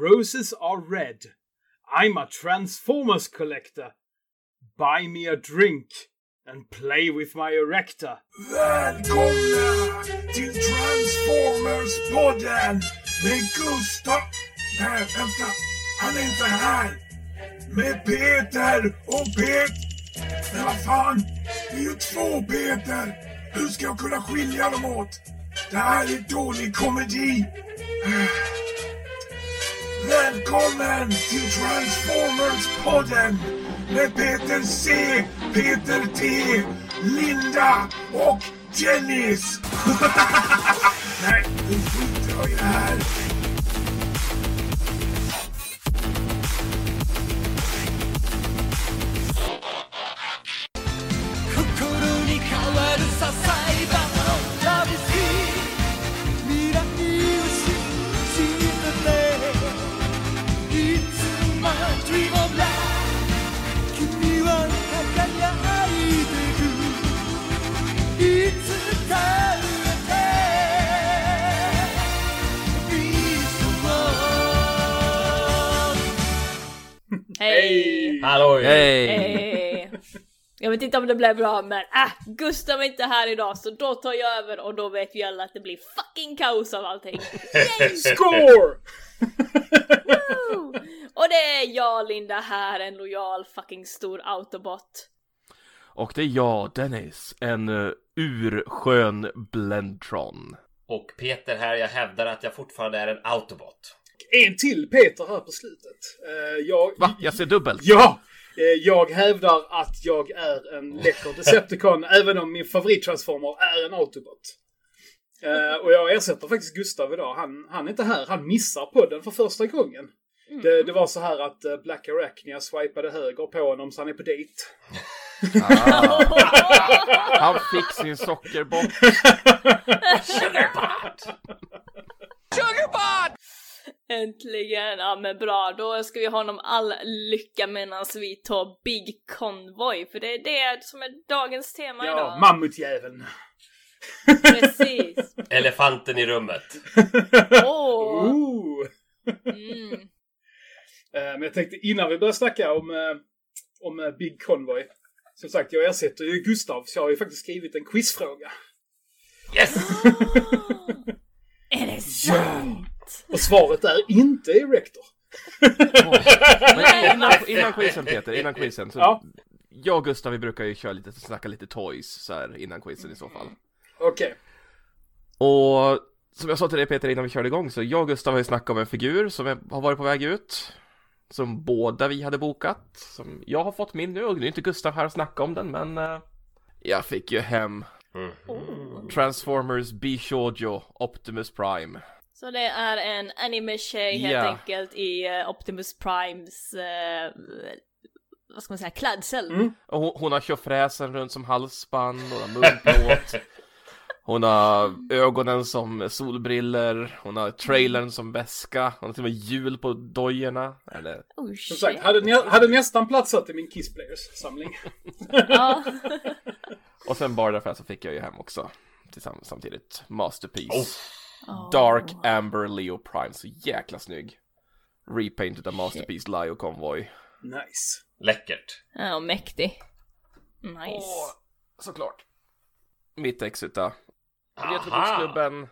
roses are red. I'm a Transformers collector. Buy me a drink and play with my erector. Välkomna till Transformers-podden med Gustav... Nej, vänta. Han är inte här. Med Peter och Pet... Men vad fan? Det är ju två Peter. Hur ska jag kunna skilja dem åt? Det här är dålig komedi. Välkommen till Transformers-podden med Peter C, Peter T, Linda och Dennis. Nej, nu skiter jag i det här. Hej! Halloj! Hej! Hej! Jag vet inte om det blev bra men äh, Gustav är inte här idag så då tar jag över och då vet vi alla att det blir fucking kaos av allting. Score! Woo! Och det är jag Linda här, en lojal fucking stor autobot. Och det är jag, Dennis, en uh, urskön Blendtron. Och Peter här, jag hävdar att jag fortfarande är en autobot. En till Peter här på slutet. Eh, jag... Va? Jag ser dubbelt? Ja! Eh, Jag hävdar att jag är en läcker Decepticon, även om min favorittransformer är en Autobot. Eh, och jag ersätter faktiskt Gustav idag. Han, han är inte här. Han missar podden för första gången. Det, det var så här att Black Arachnia swipade höger på honom så han är på dejt. Ah. Han fick sin sockerbock. Äntligen! Ja men bra, då ska vi ha honom all lycka medan vi tar Big Convoy, för det är det som är dagens tema Ja, idag. mammutjäveln. Precis. Elefanten i rummet. Åh! Ooh. Mm. Eh, Men jag tänkte innan vi börjar snacka om, eh, om eh, Big Convoy. Som sagt, jag ersätter ju Gustav, så jag har ju faktiskt skrivit en quizfråga. Yes! Är det sant? Och svaret är inte Erector. Men innan, innan quizen Peter, innan quizen. Så Ja. Jag och Gustav vi brukar ju köra lite, snacka lite toys så här innan quizen i så fall. Okej. Och som jag sa till dig Peter innan vi körde igång så jag och Gustav har ju snackat om en figur som är- har varit på väg ut. Som båda vi hade bokat. Som jag har fått min nu och nu är inte Gustav här och snacka om den men eh, jag fick ju hem Transformers Bishojo Optimus Prime. Så det är en anime-tjej helt Ja. enkelt i eh, Optimus Primes, eh, vad ska man säga, klädsel. Mm. Och hon, hon har tjofräsen runt som halsband, hon har munplåt. Hon har ögonen som solbriller, hon har trailern som väska, hon har till och med hjul på dojorna. Eller, Oh Som shit. sagt, hade, nä- hade nästan platsat i min Kiss Players-samling. Ja. och sen bara därför så fick jag ju hem också. Tillsammans samtidigt. Masterpiece. Oh. Dark Amber Leo Prime, så jäkla snygg. Repainted a Masterpiece Leo Convoy. Nice. Läckert. Ja, mäktig. Nice. Och såklart. Mitt ex utav Aha. Retroboxklubben,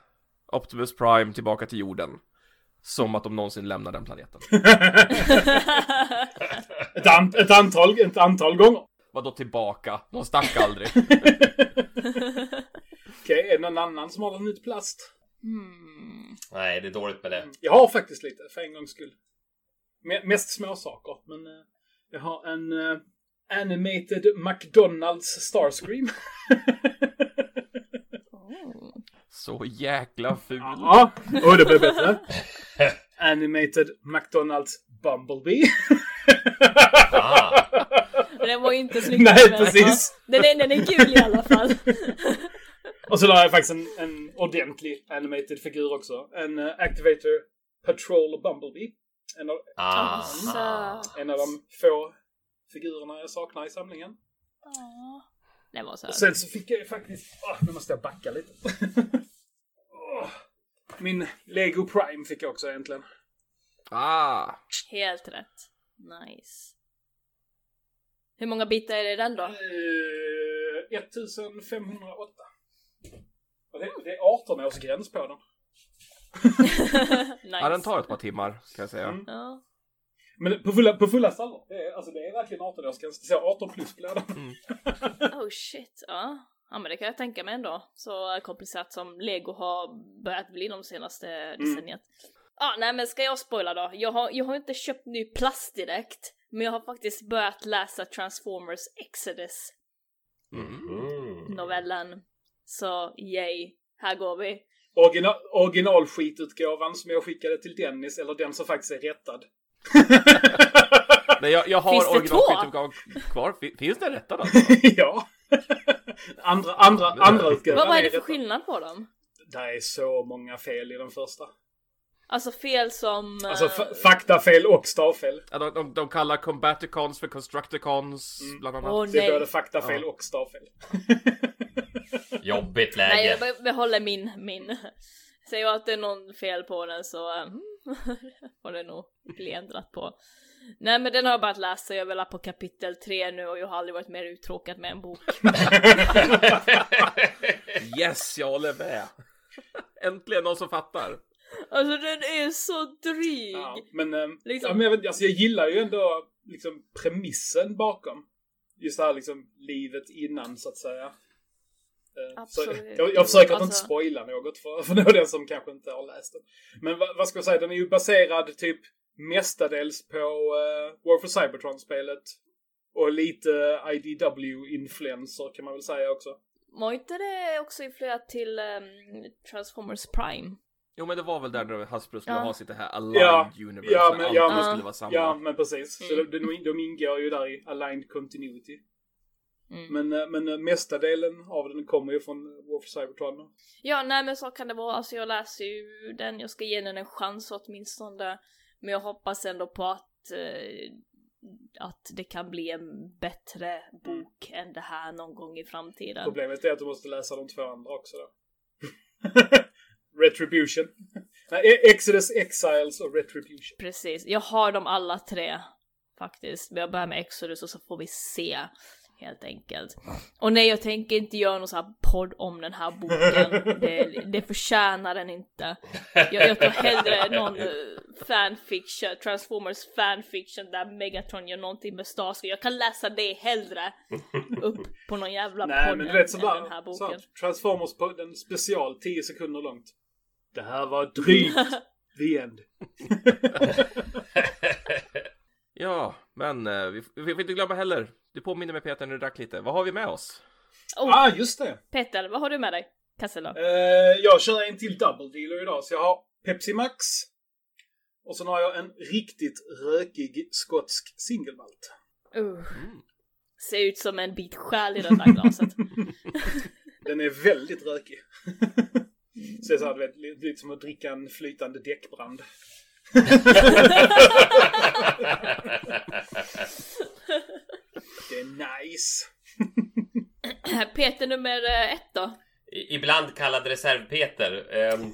Optimus Prime tillbaka till jorden. Som att de någonsin lämnar den planeten. Ett, an- ett, antal, ett antal gånger. Vadå tillbaka? De stack aldrig. Okej, är det någon annan som har en nytt plast? Hmm. Nej, det är dåligt med det. Jag har faktiskt lite, för en gångs skull. Me- mest småsaker, men eh, jag har en eh, animated McDonalds Starscream. Så jäkla ful. ja, och det blev bättre. animated McDonalds Bumblebee. Ah, Den var inte snygg. Nej, precis. Den är, den är kul i alla fall. Och så la jag faktiskt en, en ordentlig animated figur också. En uh, Activator Patrol Bumblebee. En av, ah. Så. en av de få figurerna jag saknar i samlingen. Ja. Den var så Och sen så fick jag ju faktiskt... Åh, nu måste jag backa lite. Åh. Min Lego Prime fick jag också äntligen. Ah! Helt rätt. Nice. Hur många bitar är det i den då? Eh, 1508. Och det, det är 18 års gräns på den. nice. Ja, den tar ett par timmar, kan jag säga. Mm. Ja. Men på, fulla, på fullaste allvar. Det är, alltså, det är verkligen 18 års gräns. Det står 18 plus på lådan. Oh shit, ja. Ja men det kan jag tänka mig ändå. Så komplicerat som Lego har börjat bli de senaste decenniet. Ja, nej men ska jag spoila då? Jag har, jag har inte köpt ny plast direkt. Men jag har faktiskt börjat läsa Transformers Exodus Mm. novellen. Så yay, här går vi. Original, originalskitutgåvan som jag skickade till Dennis, eller den som faktiskt är rättad. Nej, jag, jag har originalskitutgåvan kvar. Fin- Finns det rätta då? ja. andra, andra, andra utgåvan Vad, vad är det för rättad. skillnad på dem? Det är så många fel i den första. Alltså fel som... Alltså eh, fa- faktafel och stavfel. Ja, de, de, de kallar Combaticons för Constructicons, bland annat. Åh Det är nej. både faktafel och stavfel. Jobbigt Nej, läge. jag be- behåller min, min. Säger jag att det är någon fel på den så eh, får det nog bli ändrat på. Nej men den har jag börjat läsa, jag är väl på kapitel 3 nu och jag har aldrig varit mer uttråkad med en bok. Yes, jag håller med! Äntligen någon som fattar. Alltså den är så dryg! Ja, men, eh, Liksom. ja, men jag, vet, alltså, jag gillar ju ändå liksom premissen bakom. Just det här liksom livet innan så att säga. Eh, Så Absolut. jag, jag försöker att inte Alltså- spoila något för, för någon som kanske inte har läst den. Men vad, vad ska jag säga, den är ju baserad typ mestadels på uh, War for Cybertron-spelet. Och lite IDW-influenser kan man väl säga också. Var inte det också influerat till ehm, Transformers Prime? Jo, men det var väl där när Hasbro skulle Ja. ha sitt det här Aligned Ja, Universe. ja, Ja, men- ja, men- skulle vara samma. Ja, men precis. Så Mm. de, de, de ingår ju där i Aligned Continuity. Mm. Men, eh, men eh, mesta delen av den kommer ju från War for Cybertron. Ja, nej men så kan det vara. Alltså jag läser ju den, jag ska ge den en chans åtminstone. Men jag hoppas ändå på att, eh, att det kan bli en bättre bok än det här någon gång i framtiden. Problemet är att du måste läsa de två andra också då. Retribution. Nej, E- Exodus, Exiles och Retribution. Precis, jag har dem alla tre faktiskt. Men jag börjar med Exodus och så får vi se. Helt enkelt. Och nej, jag tänker inte göra någon sån här podd om den här boken. Det, det förtjänar den inte. Jag, jag tar hellre någon uh, fanfiction, Transformers fanfiction där Megatron gör någonting med Starsky. Jag kan läsa det hellre upp på någon jävla Nej, podd men du än, vet än den här sådär. boken. Så Transformers på den special 10 sekunder långt. Det här var drygt. The end. Ja, men eh, vi, vi får inte glömma heller. Du påminner mig Peter när du drack lite. Vad har vi med oss? Oh, Ah, just det. Peter, vad har du med dig? Kassel Eh, jag kör en till double dealer idag. Så jag har Pepsi Max. Och sen har jag en riktigt rökig skotsk singelmalt. uh. Ser ut som en bit själ i det där glaset. Den är väldigt rökig. Så det är så här, du vet, lite som att dricka en flytande däckbrand. Det är nice. Peter nummer eh, ett då? I- Ibland kallad Reserv-Peter. ehm,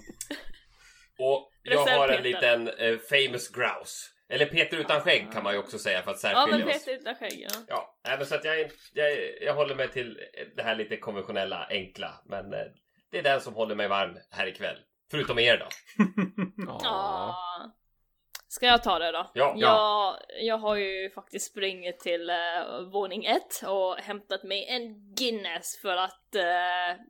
och jag har en liten eh, famous grouse. Eller Peter utan skägg kan man ju också säga för att Ja men särskilja oss. Peter utan skägg ja. Ja, men så att jag, jag, jag håller mig till det här lite konventionella, enkla. Men eh, det är den som håller mig varm här ikväll. Förutom er då. Ja. Ska jag ta det då? Ja. Jag, jag har ju faktiskt sprungit till uh, våning ett och hämtat mig en Guinness för att eh,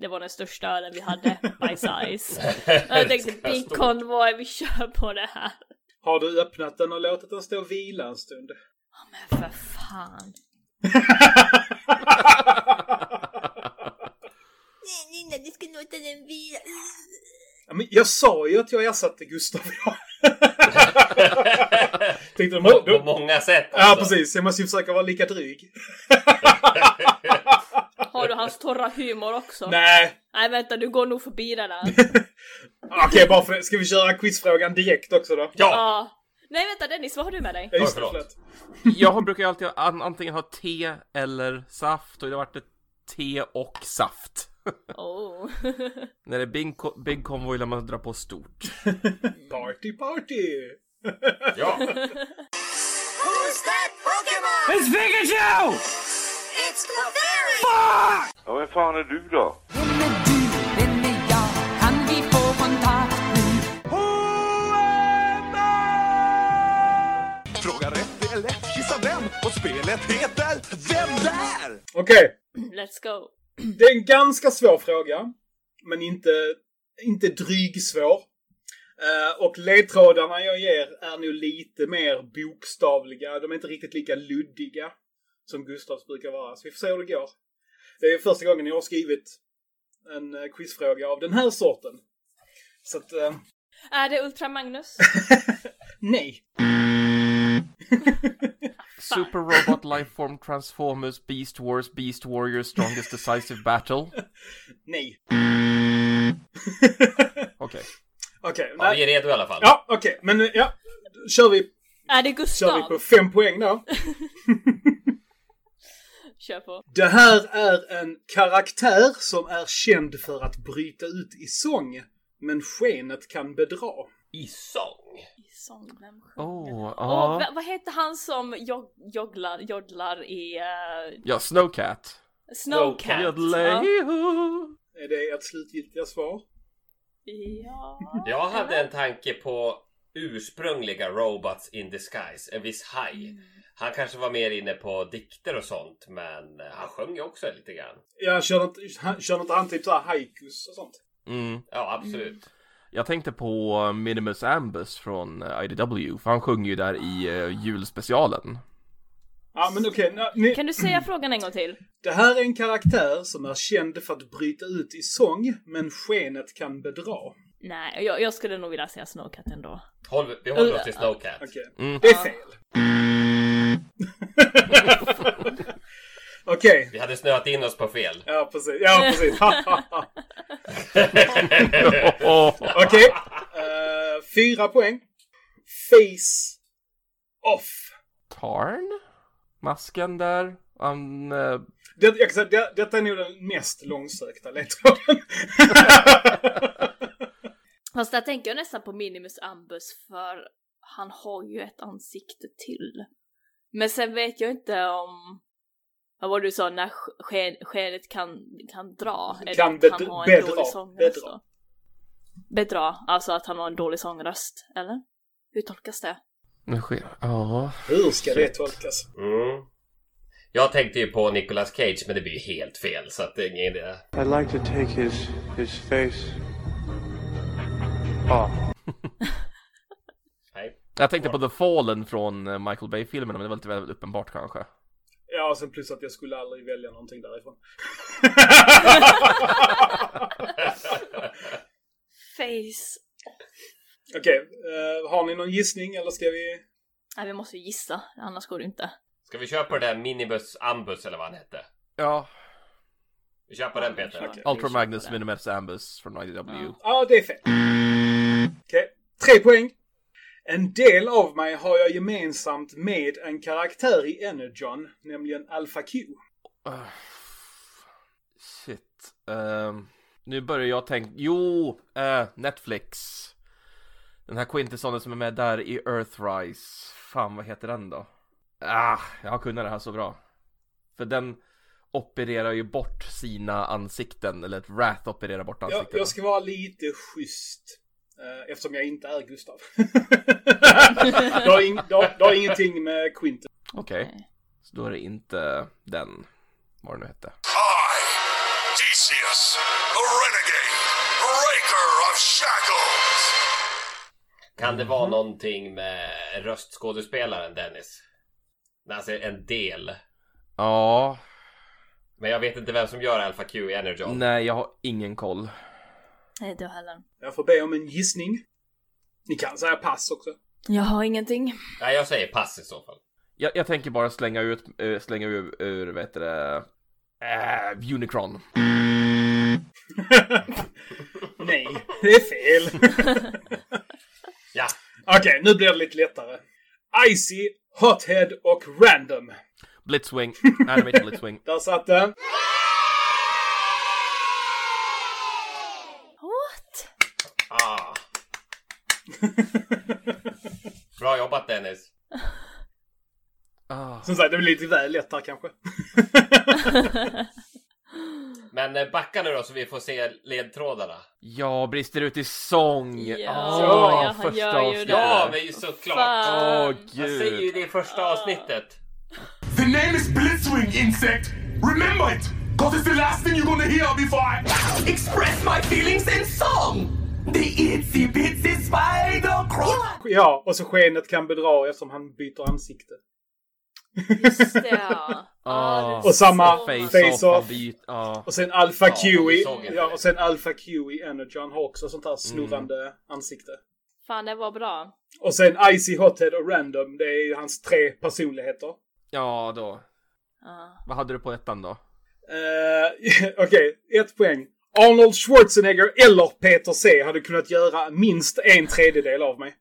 det var den största ölen vi hade by size. Jag tänkte Big Convoy, vi kör på det här. Har du öppnat den och låtit den stå och vila en stund? Ja men för fan. Nej Linda, du ska låta den vila. Ja, men jag sa ju att jag ersatte Gustav. Tänkte, på, då, på många sätt. ja, alltså. precis. Jag måste ju försöka vara lika dryg. Har du hans torra humor också? Nej. Nej vänta, du går nog förbi det där. Okej, bara för det. Ska vi köra quizfrågan direkt också då? Ja! Ja. Nej vänta Dennis, vad har du med dig? Ja, just det. Jag brukar ju alltid an, antingen ha te eller saft och det har varit ett te och saft. Oh. När det är big, big convoy lär man dra på stort. Party, party! Ja, Who's that Pokemon? It's Pikachu! It's Clefairy! Ja, vem fan är du då? Vem är du? Vem är jag? Kan vi få kontakt nu? Fråga rätt, det är lätt. Gissa vem? Och spelet heter Vem där? Okej, Let's go. Det är en ganska svår fråga. Men inte, inte drygsvår. Eh, och ledtrådarna jag ger är nog lite mer bokstavliga. De är inte riktigt lika luddiga som Gustavs brukar vara. Så vi får se hur det går. Det är första gången jag har skrivit en eh, quizfråga av den här sorten. Så att, eh, Är det Ultra Magnus? nej. Super Robot Lifeform Transformers Beast Wars Beast Warriors Strongest Decisive Battle. Nej. Okej. Okej, ja, vi är redo i alla fall. Ja, okej. Men eh, ja. Kör vi, är det kör Gustav? vi på fem poäng då. Kör på. Det här är en karaktär som är känd för att bryta ut i sång. Men skenet kan bedra. I sång. I sång, vem sjunger? Oh, ja. va- vad heter han som jog i uh, Ja, Snowcat. Snowcat? Yodelay-hoo. Är det ert slutgiltiga svar? Ja. Jag hade en tanke på ursprungliga Robots in Disguise, en viss haj. Han kanske var mer inne på dikter och sånt, men han sjöng ju också lite grann. Jag kör inte, han- typ såhär haikus och sånt? Mm. Ja, absolut. Jag tänkte på Minimus Ambus från eh, IDW, för han sjunger ju där i uh, julspecialen. Ja men okej, okay, ni, Kan du säga frågan en gång till? det här är en karaktär som är känd för att bryta ut i sång, men skenet kan bedra. Nej, jag, jag skulle nog vilja säga Snowcat ändå. Håll, vi håller oss till Snowcat. Okej. Mm. Det är fel. Okej. Vi hade snöat in oss på fel. Ja, precis. Ja, precis. Okej. Eh, fyra poäng. Face off. Tarn? Masken där. Han... eh, Det, jag kan säga, det, detta är nog den mest långsökta ledtråden. Fast där tänker jag nästan på Minimus Ambus för han har ju ett ansikte till. Men sen vet jag inte om... Vad var det du sa? När sk- sken, skenet kan, kan dra? Det Kan att bed- han har en bedra. dålig sångröst Bedra. då? Bedra, alltså att han har en dålig sångröst, eller? Hur tolkas det? Ja. Hur ska det tolkas? Mm. Jag tänkte ju på Nicolas Cage, men det blir ju helt fel, så att det är ingen idé. I'd like to take his, his face off. Nej. Jag tänkte på The Fallen från eh, Michael Bay-filmen, men det var lite väl uppenbart kanske. Ja, och sen plus att jag skulle aldrig välja någonting därifrån. Face... Okej, eh, har ni någon gissning eller ska vi... Nej, vi måste ju gissa, annars går det inte. Ska vi köra på det där Minibus Ambus, eller vad han hette? Ja. Vi på den Peter. Okej. Ultra Magnus Minimus Ambus från IDW. Ja, det är fel. Okej, tre poäng. En del av mig har jag gemensamt med en karaktär i Energon, nämligen Alpha Q. Uh, shit. Ehm, nu börjar jag tänka, jo, eh, Netflix. Den här Quintessonen som är med där i Earthrise. Fan, vad heter den då? Ah, jag har kunnat det här så bra. För den opererar ju bort sina ansikten, eller ett Wrath opererar bort Jag, ansikten. jag ska vara lite schysst. Eh, eftersom jag inte är Gustav. det, har ing, det, har, det har ingenting med Quinten. Okej, så då är det inte den, vad det nu hette. I, Theseus, the renegade, breaker of shackles. Kan det vara någonting med röstskådespelaren Dennis? Alltså en del. Ja, Men jag vet inte vem som gör Alpha Q i Energon. nej, jag har ingen koll. Nej, inte jag heller. Jag får be om en gissning. Ni kan säga pass också. Jag har ingenting. Nej, jag säger pass i så fall. Jag, jag tänker bara slänga ut, eh, slänga ur, ur vad heter det, äh, Unicron. Nej, det är fel. Ja. Okej, nu blir det lite lättare. Icy, Hothead och Random. Blitzwing, Animated Blitzwing. Där satt den. Bra jobbat Dennis. Ah. Som sagt, det blir lite väl lätt här kanske. Men eh, backa nu då så vi får se ledtrådarna. Jag brister ut i sång. Ja, Ah, ja, han första avsnittet. det. Ja, men såklart. Åh Jag säger ju det i första avsnittet. The name is Blitzwing, insect. Remember it, cause it's the last thing you're gonna hear before I express my feelings in song. The itsy bitsy spider crawl. Ja, och så skenet kan bedra eftersom han byter ansikte. Just det ja. Ah. Och samma så- Face, Face off, off. han byt, ja. Och sen Alpha vi Kiwi. såg inte Ja, och sen Alpha Kiwi Energy. Han har också sånt här snurrande ansikte. Fan, det var bra. Och sen Icy Hothead och Random. Det är ju hans tre personligheter. ja, då. Vad hade du på ettan då? Eh, Okej, ett poäng. Arnold Schwarzenegger eller Peter C hade kunnat göra minst en tredjedel av mig.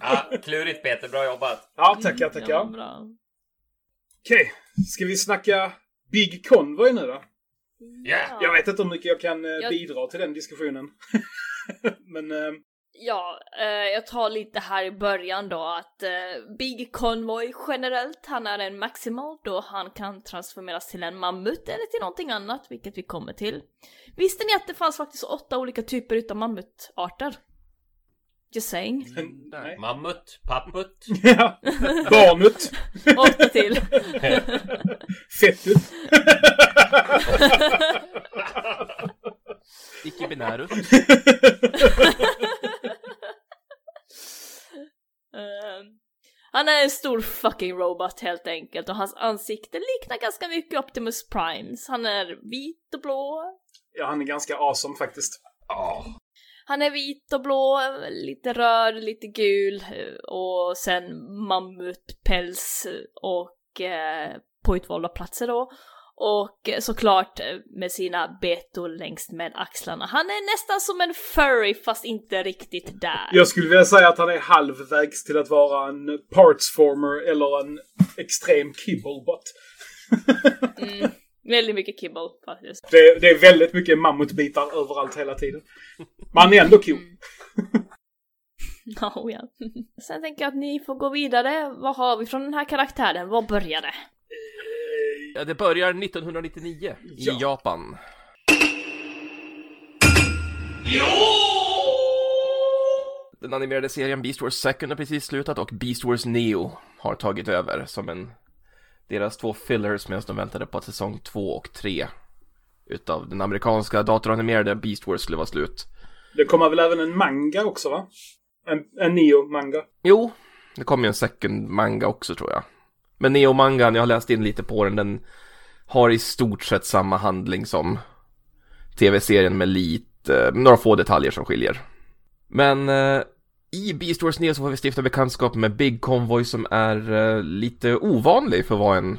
Ja, klurigt Peter, bra jobbat. Ja, tackar, Det tackar. bra. Okej, ska vi snacka Big Convoy nu då? Yeah. Jag vet inte hur mycket jag kan eh, Jag- bidra till den diskussionen. Men eh, Ja, eh, jag tar lite här i början då att eh, Big Convoy generellt, han är en maximal då han kan transformeras till en mammut eller till någonting annat, vilket vi kommer till. Visste ni att det fanns faktiskt åtta olika typer utav mammutarter? Just saying. nej. Mammut, papput. Ja. Barnut. Åtta till. Fettut. Icke-binärut. Eh, han är en stor fucking robot helt enkelt och hans ansikte liknar ganska mycket Optimus Primes. Han är vit och blå. Ja, han är ganska awesome faktiskt. Han är vit och blå, lite röd, lite gul och sen mammutpäls och eh, på utvalda platser då. Och eh, såklart eh, med sina betor längst med axlarna. Han är nästan som en furry fast inte riktigt där. Jag skulle vilja säga att han är halvvägs till att vara en partsformer eller en extrem kibblebot. Mm, väldigt mycket kibble faktiskt. Det, det är väldigt mycket mammutbitar överallt hela tiden. Men han är ändå cool. Oh, ja. Sen tänker jag att ni får gå vidare. Vad har vi från den här karaktären? Vad började? Ja, det börjar 1999 i Ja. Japan. Den animerade serien Beast Wars Second har precis slutat och Beast Wars Neo har tagit över som en deras två fillers medan de väntade på att säsong 2 och 3 utav den amerikanska datoranimerade Beast Wars skulle vara slut. Det kommer väl även en manga också va? En, en Neo-manga. Jo, det kommer ju en second manga också tror jag. Men Neo-mangan, jag har läst in lite på den, den har i stort sett samma handling som tv-serien med lite, några få detaljer som skiljer. Men eh, i Beast Wars Neo så får vi stifta bekantskap med Big Convoy som är eh, lite ovanlig för att vara en,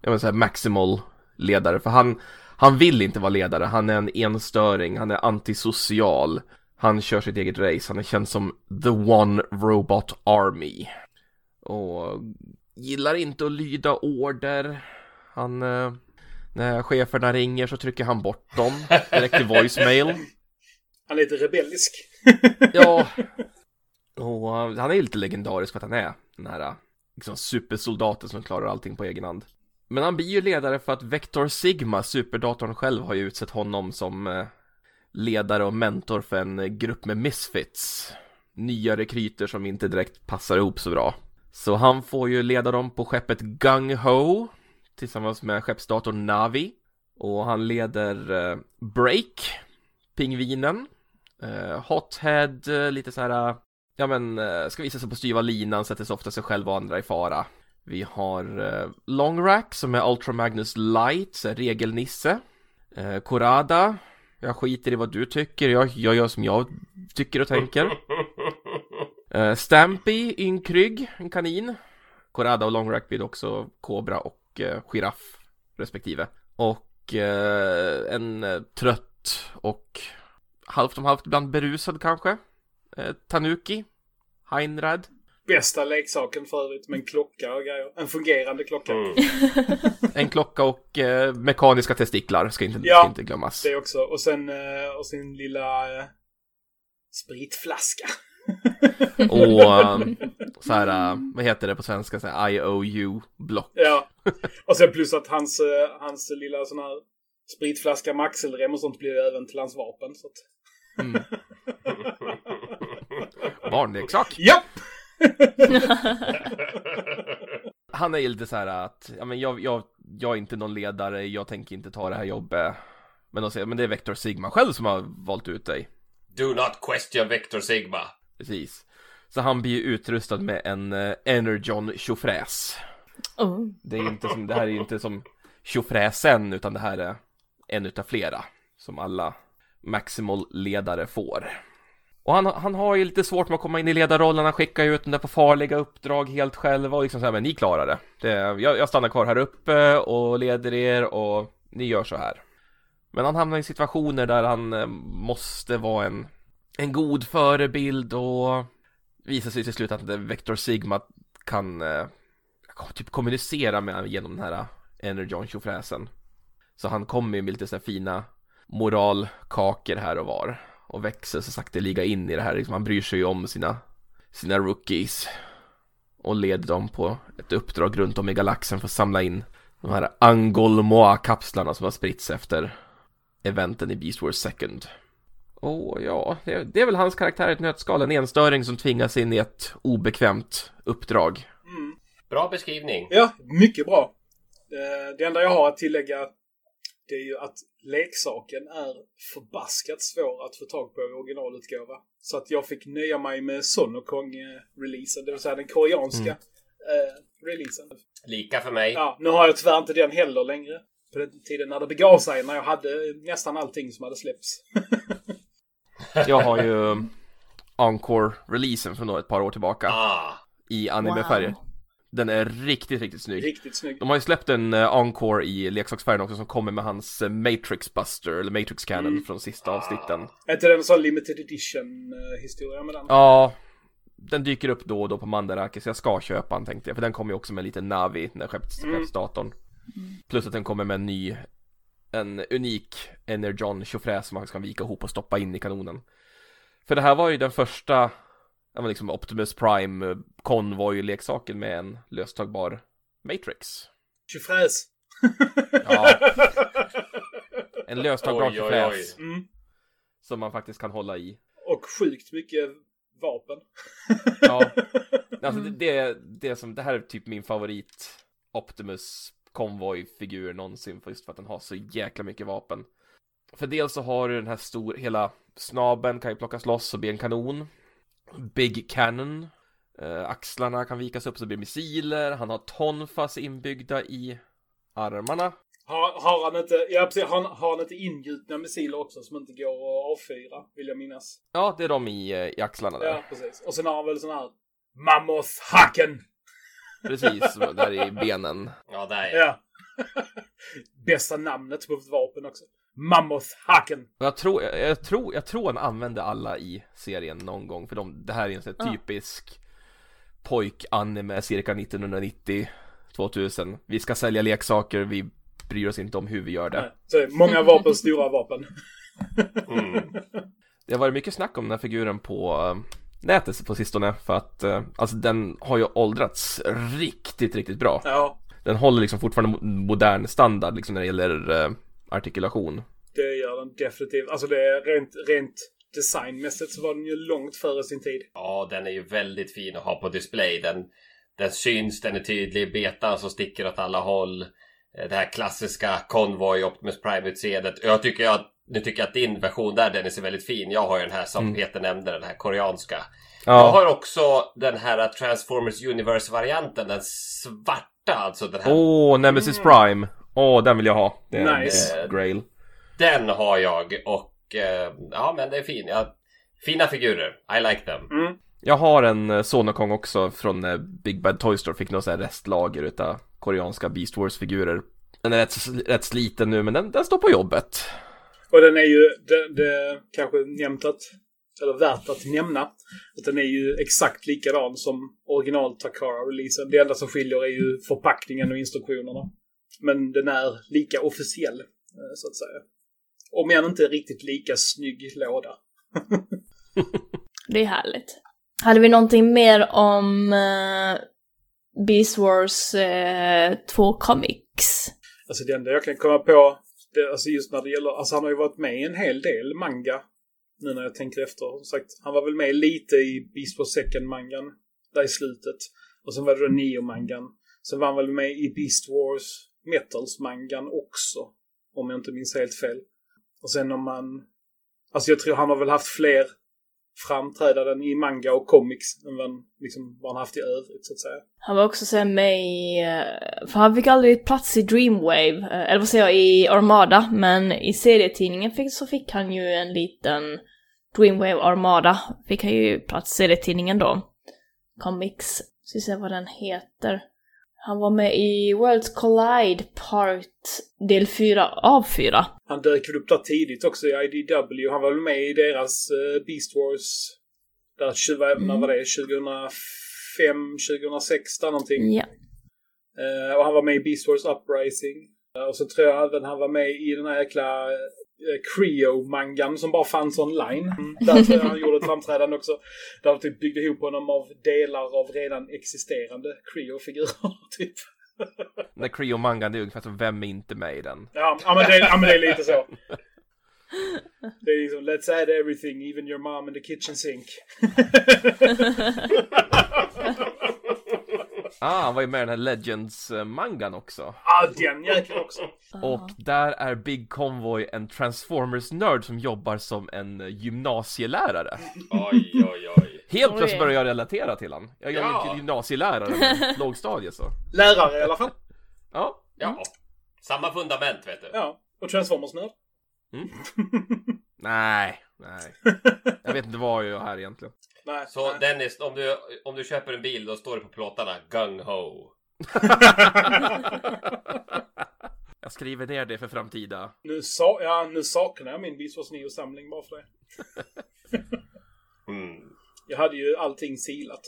jag vill säga maximal ledare. För han, han vill inte vara ledare, han är en enstöring, han är antisocial. Han kör sitt eget race, han är känd som The One Robot Army. Och gillar inte att lyda order. Han, eh, när cheferna ringer så trycker han bort dem direkt till voicemail. Han är lite rebellisk. Ja. Och uh, han är ju lite legendarisk för att han är den här uh, liksom, supersoldaten som klarar allting på egen hand. Men han blir ju ledare för att Vector Sigma, superdatorn själv, har ju utsett honom som uh, ledare och mentor för en grupp med misfits. Nya rekryter som inte direkt passar ihop så bra. Så han får ju leda dem på skeppet Gung Ho tillsammans med skeppsdatorn Navi. Och han leder eh, Break, pingvinen, eh, hothead, eh, lite så här, eh, ja men, eh, ska visa sig på styva linan, sätter sig ofta sig själv och andra i fara. Vi har eh, Longrack som är Ultra Magnus Light, så regelnisse. Uh, Korada, jag skiter i vad du tycker, jag, jag gör som jag tycker och tänker. Uh, Stampy, ynkrygg, en kanin. Korada och Longrack blir också kobra och uh, giraff respektive. Och uh, en uh, trött och halvt om halvt ibland berusad kanske. Eh, Tanuki, Heinrad, Bästa leksaken för övrigt med en klocka och grejer. En fungerande klocka. Mm. En klocka och eh, mekaniska testiklar ska inte, Ja. ska inte glömmas. Det också. Och sen eh, och sin lilla eh, spritflaska. Och eh, så här, eh, vad heter det på svenska? Så här, IOU-block. Ja. Och sen plus att hans, eh, hans lilla sån här spritflaska med axelrem och sånt blir ju även till hans vapen. Så att... Mm. Barnleksak. Japp! Han är ju lite så här att, ja men jag, jag, jag är inte någon ledare, jag tänker inte ta det här jobbet. Men de säger, men det är Vector Sigma själv som har valt ut dig. Do not question Vector Sigma. Precis. Så han blir ju utrustad med en eh, Energon tjofräs. Oh. Det är inte som, det här är ju inte som tjofräsen, utan det här är en utav flera. Som alla Maximal ledare får. Och han, han har ju lite svårt med att komma in i ledarrollen, han skickar ju ut den där på farliga uppdrag helt själv och liksom så här, men ni klarar det. det jag, jag stannar kvar här uppe och leder er och ni gör så här. Men han hamnar i situationer där han eh, måste vara en, en god förebild och visar sig till slut att Vector Sigma kan eh, typ kommunicera med honom genom den här eh, Energon tjofräsen. Så han kommer ju med lite sådana här fina moralkakor här och var och växer så sakteliga in i det här. Liksom, han bryr sig ju om sina, sina rookies och leder dem på ett uppdrag runt om i galaxen för att samla in de här Angolmoa-kapslarna som har spritts efter eventen i Beast Wars Second. Och ja, det, det är väl hans karaktär i ett nötskal, en enstöring som tvingas in i ett obekvämt uppdrag. Bra beskrivning. Ja, mycket bra. Eh, Det enda jag har att tillägga det är ju att leksaken är förbaskat svår att få tag på i originalutgåva. Så att jag fick nöja mig med Sonokong-releasen, det vill säga den koreanska eh, releasen. Lika för mig. Ja, nu har jag tyvärr inte den heller längre. På den tiden när det begav sig, när jag hade nästan allting som hade släppts. Jag har ju Encore-releasen från då ett par år tillbaka Ah. i animefärger. Den är riktigt, riktigt snygg. Riktigt snygg. De har ju släppt en eh, Encore i leksaksfärgen också som kommer med hans eh, Matrix Buster, eller Matrix Cannon Mm. från sista avsnitten. Är inte det en sån limited edition-historia med den? Ja, den dyker upp då och då på Mandarake så jag ska köpa den tänkte jag, för den kommer ju också med lite Navi, den skepps, Mm. skeppsdatorn. Plus att den kommer med en ny, en unik Energon tjofräs som man kan vika ihop och stoppa in i kanonen. För det här var ju den första, ja men liksom Optimus Prime konvoj-leksaken med en löstagbar Matrix. Tjofräs. Ja. En löstagbar tjofräs Mm. som man faktiskt kan hålla i. Och sjukt mycket vapen. Ja, alltså det, det, det, som, det här är typ min favorit Optimus konvojfigur någonsin just för att den har så jäkla mycket vapen. För dels så har du den här stor, hela snaben kan ju plockas loss och bli en kanon. Big Cannon. Eh, axlarna kan vikas upp så det blir missiler. Han har tonfas inbyggda i armarna. Har, har han inte, ja precis, har, har han inte ingjutna missiler också som inte går att avfyra, vill jag minnas. Ja, det är de i, eh, i axlarna där. Ja, precis. Och sen har han väl sån här Mammoth-hacken! Precis, där i benen. Ja, där ja. Ja. Bästa namnet på ett vapen också. Mammoth-hacken! Och Jag tror, jag, jag, tror, jag tror han använde alla i serien någon gång, för de, det här är en sån här Ja. typisk pojk-anime cirka 1990 2000. Vi ska sälja leksaker, vi bryr oss inte om hur vi gör det. Så är många vapen, stora vapen. Mm. Det har varit mycket snack om den här figuren på eh, nätet på sistone, för att eh, alltså den har ju åldrats riktigt, riktigt bra. Ja, Den håller liksom fortfarande mo- modern standard liksom när det gäller eh, artikulation. det gör den definitivt. Alltså det är rent, rent designmässigt så var den ju långt före sin tid. Ja, den är ju väldigt fin att ha på display. Den, den syns, den är tydlig. Betan som sticker åt alla håll. Eh, Det här klassiska Convoy Optimus Prime-utseendet. Jag tycker att nu tycker jag att din version där Dennis är väldigt fin. Jag har ju den här som Mm. Peter nämnde, den här koreanska. Jag Ja, har också den här Transformers Universe-varianten, den svarta alltså. Den här åh, Nemesis Prime! Åh, den vill jag ha. Är Nice. en grail. Den har jag och eh, ja men det är fin. Ja, fina figurer. I like them. Mm. Jag har en eh, Sonokong också från eh, Big Bad Toy Store, fick någon sån här restlager utav koreanska Beast Wars-figurer. Den är rätt, rätt sliten nu, men den, den står på jobbet. Och den är ju, det, det kanske nämnt att eller värt att nämna. Att den är ju exakt likadan som original Takara-releasen. Det enda som skiljer är ju förpackningen och instruktionerna. Men den är lika officiell, eh, så att säga. Om än inte riktigt lika snygg låda. Det är härligt. Hade vi någonting mer om uh, Beast Wars uh, 2 Comics? Alltså det enda jag kan komma på, det, alltså just när det gäller, alltså han har ju varit med i en hel del manga. Nu när jag tänker efter. Som sagt, han var väl med lite i Beast Wars Second-mangan. Där i slutet. Och sen var det då Neo-mangan. Sen var han väl med i Beast Wars Metals-mangan också. Om jag inte minns helt fel. Och sen om man... Alltså jag tror han har väl haft fler framträdanden i manga och comics än vad, liksom, vad han haft i övrigt så att säga. Han var också sen med i, eh, för han fick aldrig plats i Dreamwave, eh, eller vad säger jag, i Armada, men i serietidningen fick, så fick han ju en liten Dreamwave Armada, fick han ju plats i serietidningen då. Comics, ska vi se vad den heter. Han var med i Worlds Collide Part del 4 av 4. Han dök väl upp där tidigt också i IDW. Han var väl med i deras uh, Beast Wars. Där, tjugo- Mm. när var det? 2005, 2006 där någonting. Ja. Eh, och han var med i Beast Wars Uprising. Eh, och så tror jag även han var med i den här jäkla uh, Creo-mangan som bara fanns online. Där tror jag han gjorde ett framträdande också. Där de typ byggde ihop honom av delar av redan existerande Creo-figurer. Typ. Den där Creo-mangan, är ungefär som Vem är inte med i den? Ja, ja, men det, ja, men det är lite så. Det är liksom, let's add everything, even your mom in the kitchen sink. Ah, han var ju med i den här Legends-mangan också. ah, den jäkeln också. Och där är Big Convoy en Transformers-nörd som jobbar som en gymnasielärare. Oj, oj, oj. Helt Oj. plötsligt börjar jag relatera till han. Jag är Ja. ju gymnasielärare med lågstadiet så. Lärare i alla fall. Ja, Ja. Samma fundament, vet du. Ja, och Transformers-nörd. nej, nej. Jag vet inte vad jag gör här egentligen. Nej. Så nej. Dennis, om du, om du köper en bil, då står det på plåtarna Gung Ho. Jag skriver ner det för framtida. Nu, sa, ja, nu saknar jag min Wars Neo-samling bara för det. Mm. Jag hade ju allting silat.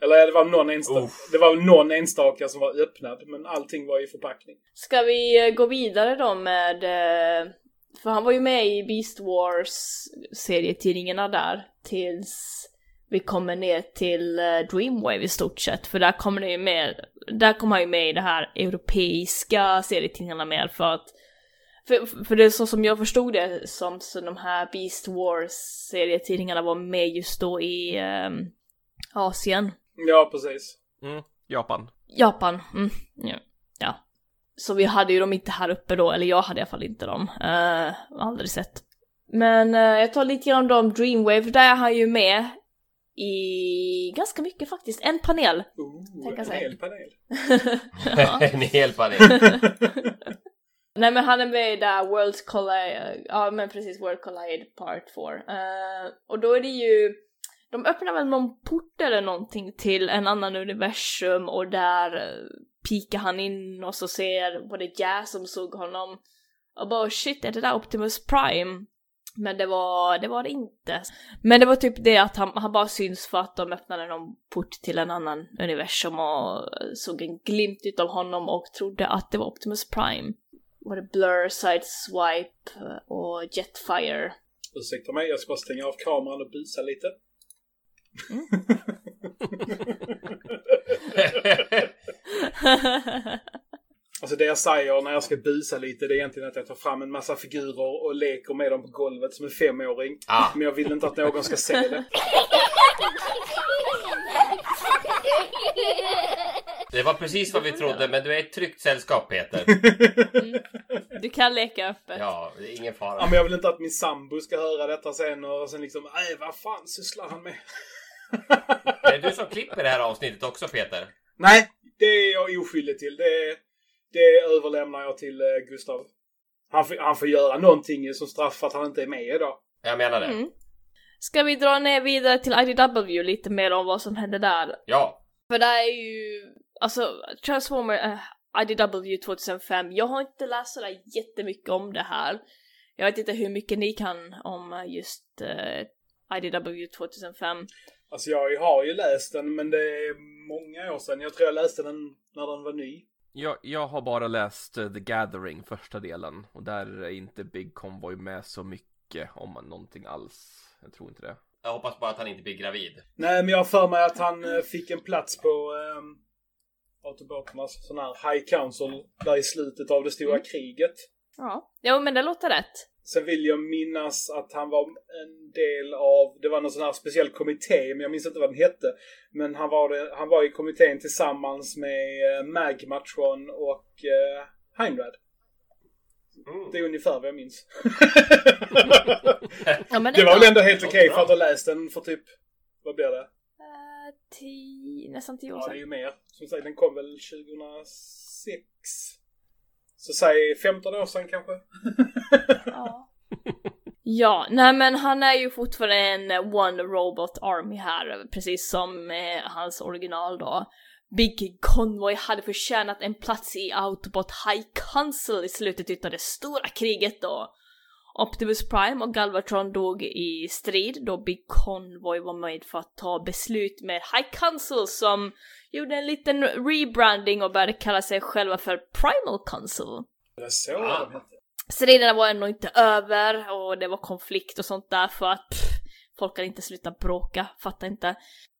Eller det var någon enstaka, Uff. det var någon enstaka som var öppnad, men allting var i förpackning. Ska vi eh, gå vidare då med... För han var ju med i Beast Wars serietidningarna där tills vi kommer ner till eh, Dreamwave i stort sett. För där kommer det ju med, där kommer han ju med i det här europeiska serietidningarna mer för att för, för det är så som jag förstod det som så de här Beast Wars serietidningarna var med just då i ehm, Asien. Ja, precis. Mm, Japan. Japan, mm, ja. ja. Så vi hade ju dem inte här uppe då, eller jag hade i alla fall inte dem. Uh, aldrig sett. Men eh, jag tar lite grann om Dreamwave, där är han ju med i ganska mycket faktiskt. En panel. Ooh, Tänka en sig. hel panel. ja. en hel panel. Nej men han är med i där Worlds Collide, ja men precis World Collide Part 4. Eh, och då är det ju, de öppnar väl någon port eller någonting till en annan universum och där uh, pikar han in och så ser, var det Jazz som såg honom och bara shit är det där Optimus Prime? Men det var, det var det inte. Men det var typ det att han, han bara syns för att de öppnade någon port till en annan universum och såg en glimt utav honom och trodde att det var Optimus Prime var det Blur, Sideswipe och Jetfire. Ursäkta mig, jag ska bara stänga av kameran och busa lite. Alltså det jag säger när jag ska busa lite det är egentligen att jag tar fram en massa figurer och leker med dem på golvet som en femåring. Ah. Men jag vill inte att någon ska se det. Det var precis vad vi trodde, men du är ett tryggt sällskap Peter. du kan leka öppet. Ja, det är ingen Ja, fara. men jag vill inte att min sambo ska höra detta sen och sen liksom, nej vad fan sysslar han med? Det är du som klipper det här avsnittet också Peter. Nej, det är jag oskyldig till. Det, det överlämnar jag till eh, Gustav. Han får, han får göra någonting som straff för att han inte är med idag. Jag menar det. Mm. Ska vi dra ner vidare till IDW lite mer om vad som hände där? Ja. För det är ju, alltså Transformer, uh, IDW 2005, jag har inte läst sådär jättemycket om det här. Jag vet inte hur mycket ni kan om eh, just uh, IDW 2005. Alltså jag har ju läst den, men det är många år sedan. Jag tror jag läste den när den var ny. Jag, jag har bara läst eh, The Gathering, första delen. Och där är inte Big Convoy med så mycket, om man någonting alls. Jag tror inte det. Jag hoppas bara att han inte blir gravid. Nej, men jag har för mig att han eh, fick en plats på um, Autoboternas sån här High Council där i slutet av det stora kriget. Ja, jo men det låter rätt. Sen vill jag minnas att han var en del av, det var någon sån här speciell kommitté, men jag minns inte vad den hette. Men han var, han var i kommittén tillsammans med eh, Magmatron och uh, Heinrad. Mm. Det är ungefär vad jag minns. Ja, men det var ändå. väl ändå helt okej bra. för att ha läst den för typ, vad blir det? Eh, tio, nästan tio år Ja, det är sedan. ju mer. Som sagt, den kom väl 2006. Så säg 15 år sedan kanske. Ja. Ja, nej men han är ju fortfarande en eh, One Robot Army här, precis som eh, hans original då. Big Convoy hade förtjänat en plats i Autobot High Council i slutet utav det stora kriget då. Optimus Prime och Galvatron dog i strid då Big Convoy var med för att ta beslut med High Council som gjorde en liten rebranding och började kalla sig själva för Primal Council. Det är så Ah. Striderna var ändå inte över och det var konflikt och sånt där för att pff, folk hade inte slutat bråka, fattar inte.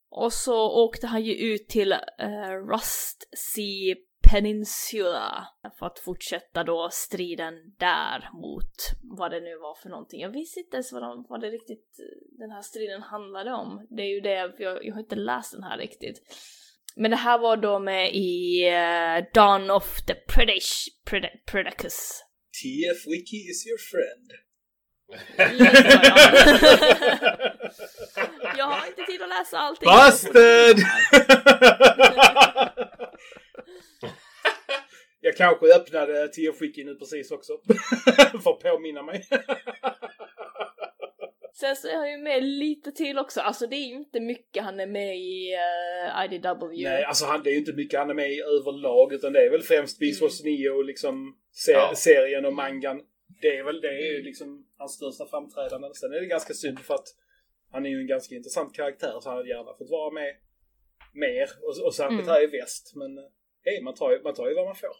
Och så åkte han ju ut till uh, Rust Sea Peninsula för att fortsätta då striden där mot vad det nu var för någonting. Jag visste inte ens vad, de, vad det riktigt den här striden handlade om. Det är ju det, för jag, jag har inte läst den här riktigt. Men det här var då med i uh, Dawn of the Predash, Preda, Predacus. TF Wiki is your friend. Jag har inte tid att läsa allting. Busted! jag kanske öppnade TF Wiki nu precis också. för att påminna mig. Sen så är han ju med lite till också. Alltså det är ju inte mycket han är med i uh, IDW. Nej, alltså han, det är ju inte mycket han är med i överlag. Utan det är väl främst Beast Wars 9 och liksom se- Ja. serien och mangan. Det är väl det är ju liksom hans största framträdande. Sen är det ganska synd för att han är ju en ganska intressant karaktär så han hade gärna fått vara med mer. Och, och särskilt Mm. här i väst. Men eh, hej, man tar, ju, man tar ju vad man får.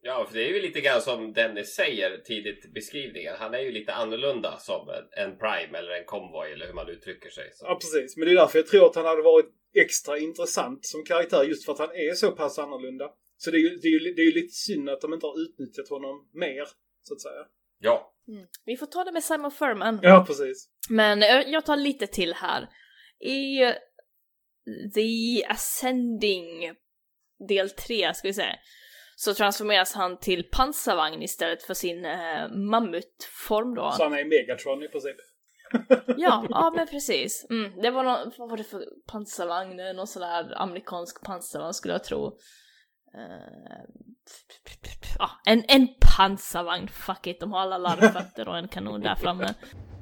Ja, för det är ju lite grann som Dennis säger tidigt i beskrivningen. Han är ju lite annorlunda som en, Prime eller en Convoy eller hur man uttrycker sig. Så. Ja, precis. Men det är därför jag tror att han hade varit extra intressant som karaktär just för att han är så pass annorlunda. Så det är ju, det är ju, det är ju lite synd att de inte har utnyttjat honom mer, så att säga. Ja, Mm. Vi får ta det med Simon Furman. Ja, precis. Men eh, jag tar lite till här. I eh, The Ascending del 3, ska vi säga, så transformeras han till pansarvagn istället för sin eh, mammutform då. Så han är Megatron i princip. Ja, ja men precis. Mm, det var någon, vad var det för pansarvagn? Någon sån där amerikansk pansarvagn skulle jag tro. Ja, en, en pansarvagn, fuck it, de har alla larvfötter och en kanon där framme.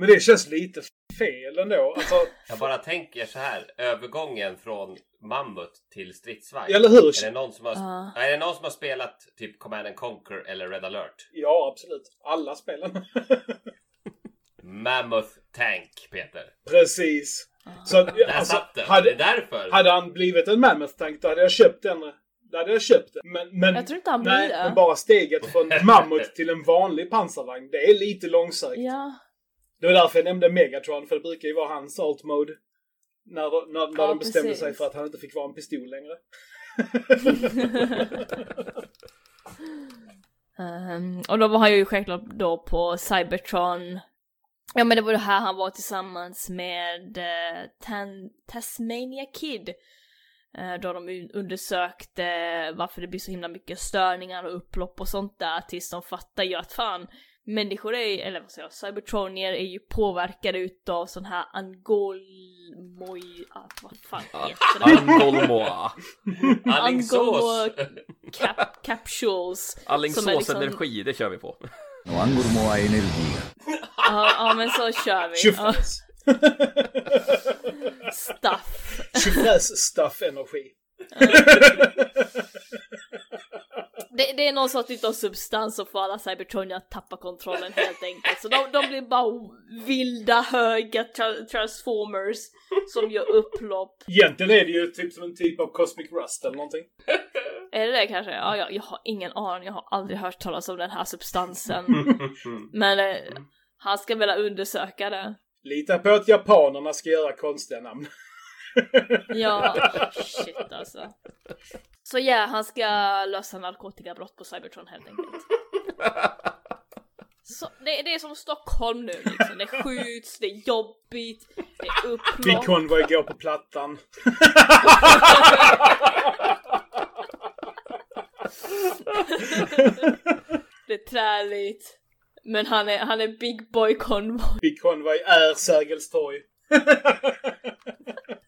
Men det känns lite fel ändå. Alltså, jag bara tänker så här. Övergången från mammut till stridsvagn. eller hur? Är det, någon som har, Ja. är det någon som har spelat typ Command and Conquer eller Red alert? Ja, absolut. Alla spelen. Mammoth Tank, Peter. precis. Så, Där alltså, satt den. hade, Det är därför. hade han blivit en Mammoth Tank då hade jag köpt den. Då hade jag köpt den. Men, men, Jag tror inte han blir nej, det. men bara steget från mammut till en vanlig pansarvagn, det är lite långsökt. Ja, Det var därför jag nämnde Megatron, för det brukar ju vara hans alt mode. När, när, när Ja, de bestämde precis. sig för att han inte fick vara en pistol längre. Ehm, och då var han ju självklart då på Cybertron. Ja men det var det här han var tillsammans med uh, Tan- Tasmania Kid. Eh, då de un- undersökte varför det blir så himla mycket störningar och upplopp och sånt där tills de fattar ju att fan människor är, eller vad säger jag, cybertronier är ju påverkade utav sån här angolmoj... Ah, vad fan heter det? Angolmoa. Alingsås! Cap- capsules. Alingsås liksom- energi, det kör vi på. Ja, ja men så kör vi. Tjofräs. stuff. Tjofräs stuff energi. Det, det är någon sorts utav substans som får alla Cybertronier att tappa kontrollen helt enkelt. Så de, de blir bara vilda höga tra- transformers som gör upplopp. Egentligen är det ju typ som en typ av Cosmic Rust eller någonting. Är det det kanske? Ja, jag, jag har ingen aning, jag har aldrig hört talas om den här substansen. Men eh, han ska väl undersöka det. Lita på att japanerna ska göra konstiga namn. Ja, shit alltså. Så ja, han ska lösa narkotikabrott på Cybertron helt enkelt. Så det, det är som Stockholm nu liksom. Det skjuts, det är jobbigt, det är upplopp. Convoy går på plattan. det är träligt. Men han är, han är Big Boy Convoy. Big Convoy är Sergels torg.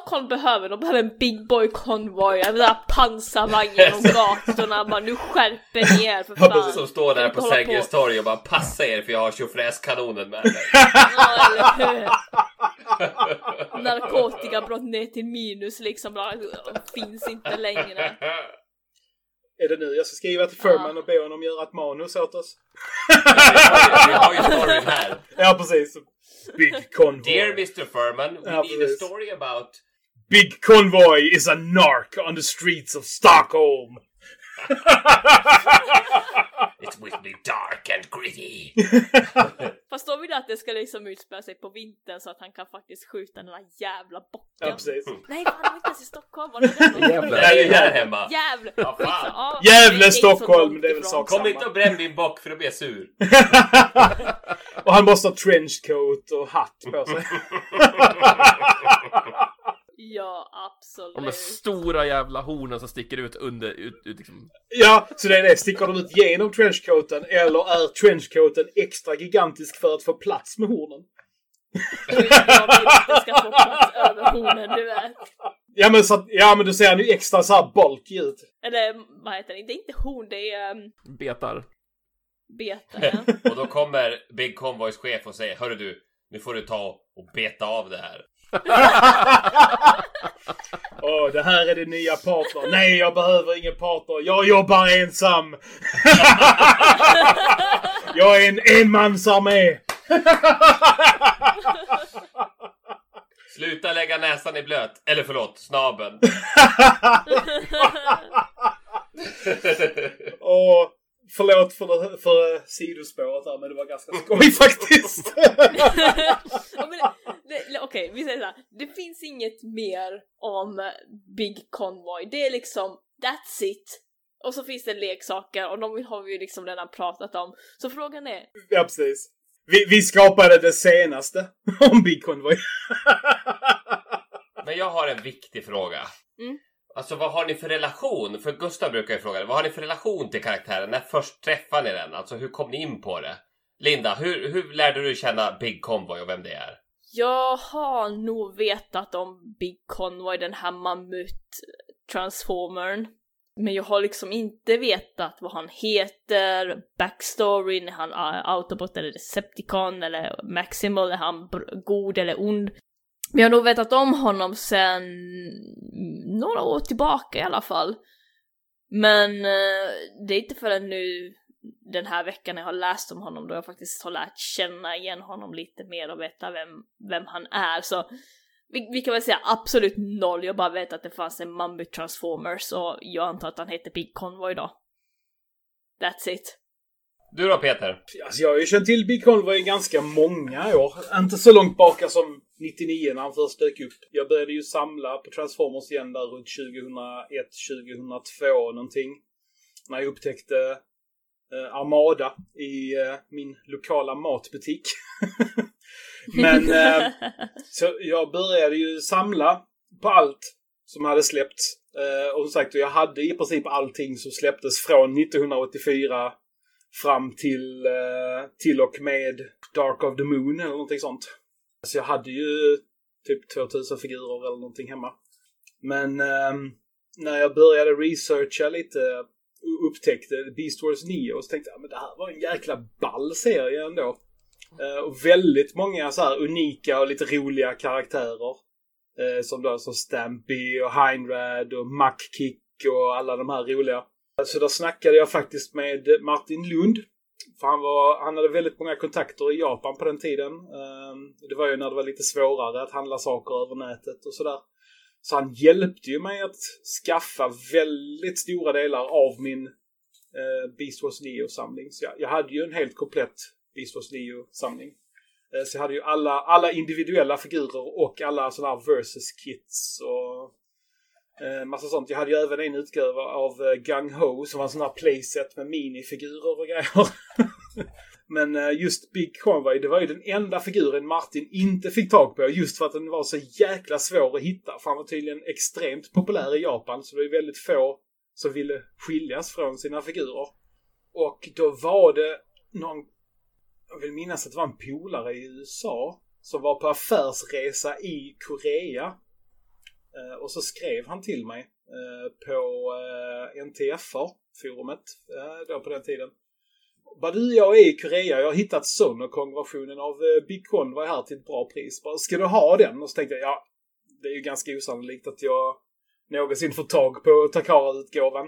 Stockholm behöver, de behöver en Big Boy Convoy, en där pansarvagn genom gatorna, bara nu skärper ni er för Ja, fan. Som står där på Sergels torg och bara passa er för jag har tjofräskanonen med mig. Ja, eller hur? Narkotikabrott ner till minus liksom, bara finns inte längre. Är det nu jag ska skriva till Furman och be honom göra ett manus åt oss? Vi har ju storyn här. Ja, precis. Big Convoy. Dear Mr. Furman, we Ja, need a precis. story about... Big Convoy is a narc on the streets of Stockholm. It will be dark and gritty. Fast då vill jag att det ska liksom utspela sig på vintern så att han kan faktiskt skjuta den där jävla bocken. Ja, precis. Nej, fan, de är inte ens i Stockholm. Var det? Jävlar. Det är ju här hemma. Jävlar! Ja, fan. Ja, Gävle, det är inte så Stockholm, det är väl sak Kom inte och bränn min bock för då blir jag sur. och han måste ha trenchcoat och hatt på sig. Ja, absolut. De där stora jävla hornen som sticker ut under, ut, ut liksom. ja, så det är det. Sticker de ut genom trenchcoaten eller är trenchcoaten extra gigantisk för att få plats med hornen? Jag vill att det ska få plats över hornen, du vet. Ja men, så, att- ja, men du ser han ju extra så här bulky ut. Eller vad heter det? Det är inte horn, det är um, betar. betare. Och då kommer Big Convoys chef och säger Hörru du, nu får du ta och beta av det här. Åh, det här är din nya partner. Nej, jag behöver ingen partner. Jag jobbar ensam. jag är en enmansarmé. Sluta lägga näsan i blöt. Eller förlåt, snabeln. Och förlåt för, det- för eh, sidospåret här, men det var ganska skoj faktiskt. Ja, Okej, vi säger så här. Det finns inget mer om Big Convoy. Det är liksom, that's it. Och så finns det leksaker och de har vi ju liksom redan pratat om. Så frågan är, ja, precis. Vi, vi skapade det senaste om Big Convoy. Men jag har en viktig fråga. Mm. Alltså vad har ni för relation? För Gustav brukar ju fråga det. Vad har ni för relation till karaktären? När först träffade ni den? Alltså hur kom ni in på det? Linda, hur, hur lärde du känna Big Convoy och vem det är? jag har nog vetat om Big Convoy, den här mammut-transformern. Men jag har liksom inte vetat vad han heter, backstoryn, är han är Autobot eller Decepticon eller Maximal, är han god eller ond? Men jag har nog vetat om honom sen några år tillbaka i alla fall. Men eh, det är inte förrän nu den här veckan när jag har läst om honom då jag faktiskt har lärt känna igen honom lite mer och veta vem, vem han är. Så vi, vi kan väl säga absolut noll, jag bara vet att det fanns en Mammut Transformers och jag antar att han heter Big Convoy då. That's it. Du då Peter? Alltså, jag har ju känt till Big Convoy i ganska många år. Inte så långt baka som 99 när han först dök upp. Jag började ju samla på Transformers igen där runt 2001, 2002 någonting. När jag upptäckte eh, Armada i eh, min lokala matbutik. Men eh, så jag började ju samla på allt som hade släppts. Eh, och som sagt, jag hade i princip allting som släpptes från 1984 fram till, eh, till och med Dark of the Moon eller någonting sånt. Så jag hade ju typ 2000 figurer eller någonting hemma. Men um, när jag började researcha lite och upptäckte Beast Wars Neo så tänkte jag ah, men det här var en jäkla ball serie ändå. Uh, och väldigt många så här unika och lite roliga karaktärer. Uh, som då som Stampy och Heinrad och Muckkick och alla de här roliga. Så där snackade jag faktiskt med Martin Lund. För han, var, han hade väldigt många kontakter i Japan på den tiden. Ehm, det var ju när det var lite svårare att handla saker över nätet och sådär. Så han hjälpte ju mig att skaffa väldigt stora delar av min eh, Beast Wars Neo-samling. Så jag, jag hade ju en helt komplett Beast Wars Neo-samling. Eh, så jag hade ju alla, alla individuella figurer och alla sådana här versus-kits och eh, massa sånt. Jag hade ju även en utgåva av eh, Gung Ho som var en sån här playset med minifigurer och grejer. Men eh, just Big Conway, det var ju den enda figuren Martin inte fick tag på just för att den var så jäkla svår att hitta. För han var tydligen extremt populär i Japan så det var väldigt få som ville skiljas från sina figurer. Och då var det någon, jag vill minnas att det var en polare i USA som var på affärsresa i Korea. Eh, och så skrev han till mig eh, på eh, NTFR-forumet eh, då på den tiden. Bara du, jag är i Korea. Jag har hittat Sonokong-versionen av eh, Big Convoy här till ett bra pris. Bara, ska du ha den? Och så tänkte jag, ja, det är ju ganska osannolikt att jag någonsin får tag på Takara-utgåvan.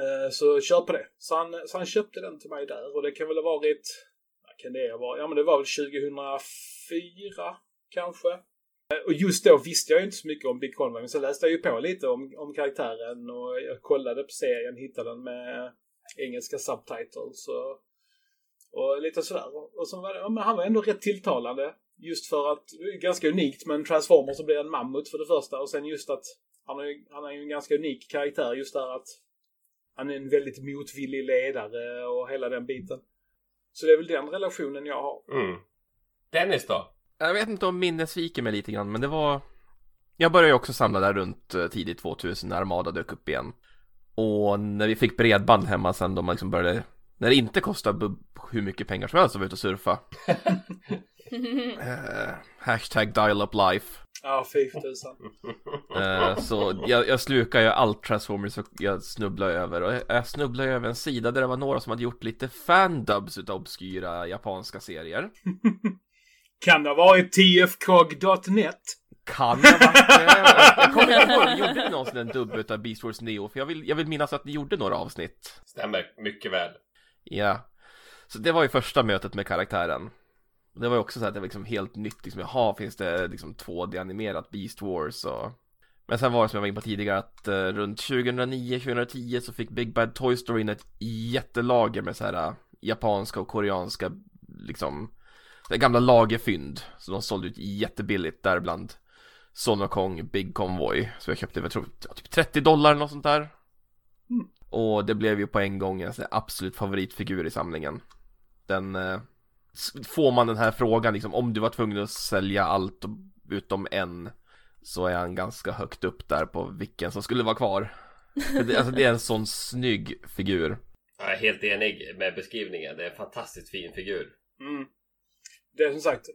Eh, så kör på det. Så han, så han köpte den till mig där och det kan väl ha varit, vad kan det vara? Ja men det var väl 2004 kanske. Eh, och just då visste jag ju inte så mycket om Big Conway, men så läste jag ju på lite om, om karaktären och jag kollade på serien, hittade den med engelska subtitles och, och lite sådär. Och, och så var det, ja, men han var ändå rätt tilltalande. Just för att det är ganska unikt med en transformer som blir en mammut för det första och sen just att han är, han är ju en ganska unik karaktär just där att han är en väldigt motvillig ledare och hela den biten. Så det är väl den relationen jag har. Mm. Dennis då? Jag vet inte om minnet sviker mig lite grann, men det var... Jag började ju också samla där runt eh, tidigt 2000 när Armada dök upp igen. Och när vi fick bredband hemma sen då man liksom började... När det inte kostade bu- hur mycket pengar som helst att vara ute och surfa. Eh, hashtag dial-up life. Ja, fy för tusan. Eh, så jag, jag slukar ju allt Transformers och jag snubblar över och jag, jag snubblar över en sida där det var några som hade gjort lite fandubs utav obskyra japanska serier. Kan det ha varit tfkog.net? Kan det ha varit det? Jag kommer inte ihåg, gjorde ni någonsin en dubb utav Beast Wars Neo? För jag vill, jag vill minnas att ni gjorde några avsnitt. Stämmer mycket väl. Ja. Så det var ju första mötet med karaktären. Det var ju också så att det var liksom helt nytt, liksom, jaha, finns det liksom 2D-animerat Beast Wars och... Men sen var det som jag var inne på tidigare att eh, runt 2009-2010 så fick Big Bad Toy Story in ett jättelager med så här eh, japanska och koreanska liksom det gamla lagerfynd. Så de sålde ut jättebilligt däribland Sonokong Big Convoy. Så jag köpte, jag tror, typ 30 dollar eller något sånt där. Och det blev ju på en gång en absolut favoritfigur i samlingen. Den, eh, får man den här frågan liksom, om du var tvungen att sälja allt utom en, så är han ganska högt upp där på vilken som skulle vara kvar. Det, alltså det är en sån snygg figur. Jag är helt enig med beskrivningen. Det är en fantastiskt fin figur. Mm. Det är som sagt,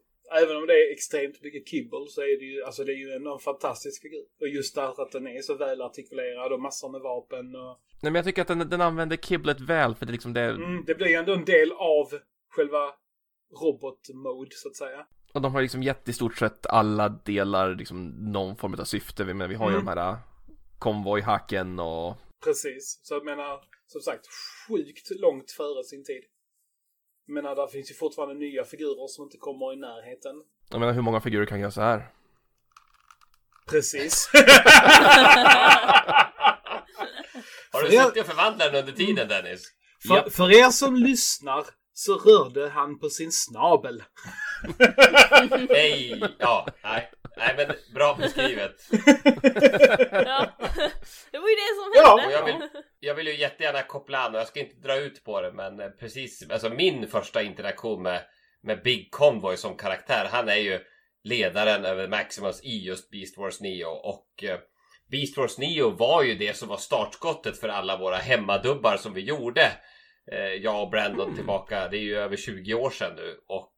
även om det är extremt mycket kibble så är det ju, alltså det är ju ändå en fantastisk figur. Och just därför att den är så väl artikulerad och massor med vapen och... Nej men jag tycker att den, den använder kiblet väl för det liksom det, Mm, det blir ju ändå en del av själva robot-mode så att säga. och de har liksom gett i stort sett alla delar liksom någon form av syfte. Men vi har ju Mm. de här äh, konvojhacken och Precis. Så jag menar, som sagt, sjukt långt före sin tid. Menar, där finns ju fortfarande nya figurer som inte kommer i närheten. jag menar hur många figurer kan göra så här? Precis. Har du För jag- suttit och förvandlat den under tiden Dennis? För, Japp. för er som lyssnar så rörde han på sin snabel. Nej, ja, nej. Nej men bra beskrivet. Ja. Det var ju det som Ja. hände. Och jag vill, jag vill ju jättegärna koppla an och jag ska inte dra ut på det men eh, precis, alltså min första interaktion med, med Big Convoy som karaktär, han är ju ledaren över Maximus i just Beast Wars Neo och eh, Beast Wars Neo var ju det som var startskottet för alla våra hemmadubbar som vi gjorde. Eh, jag och Brandon tillbaka, det är ju över 20 år sedan nu och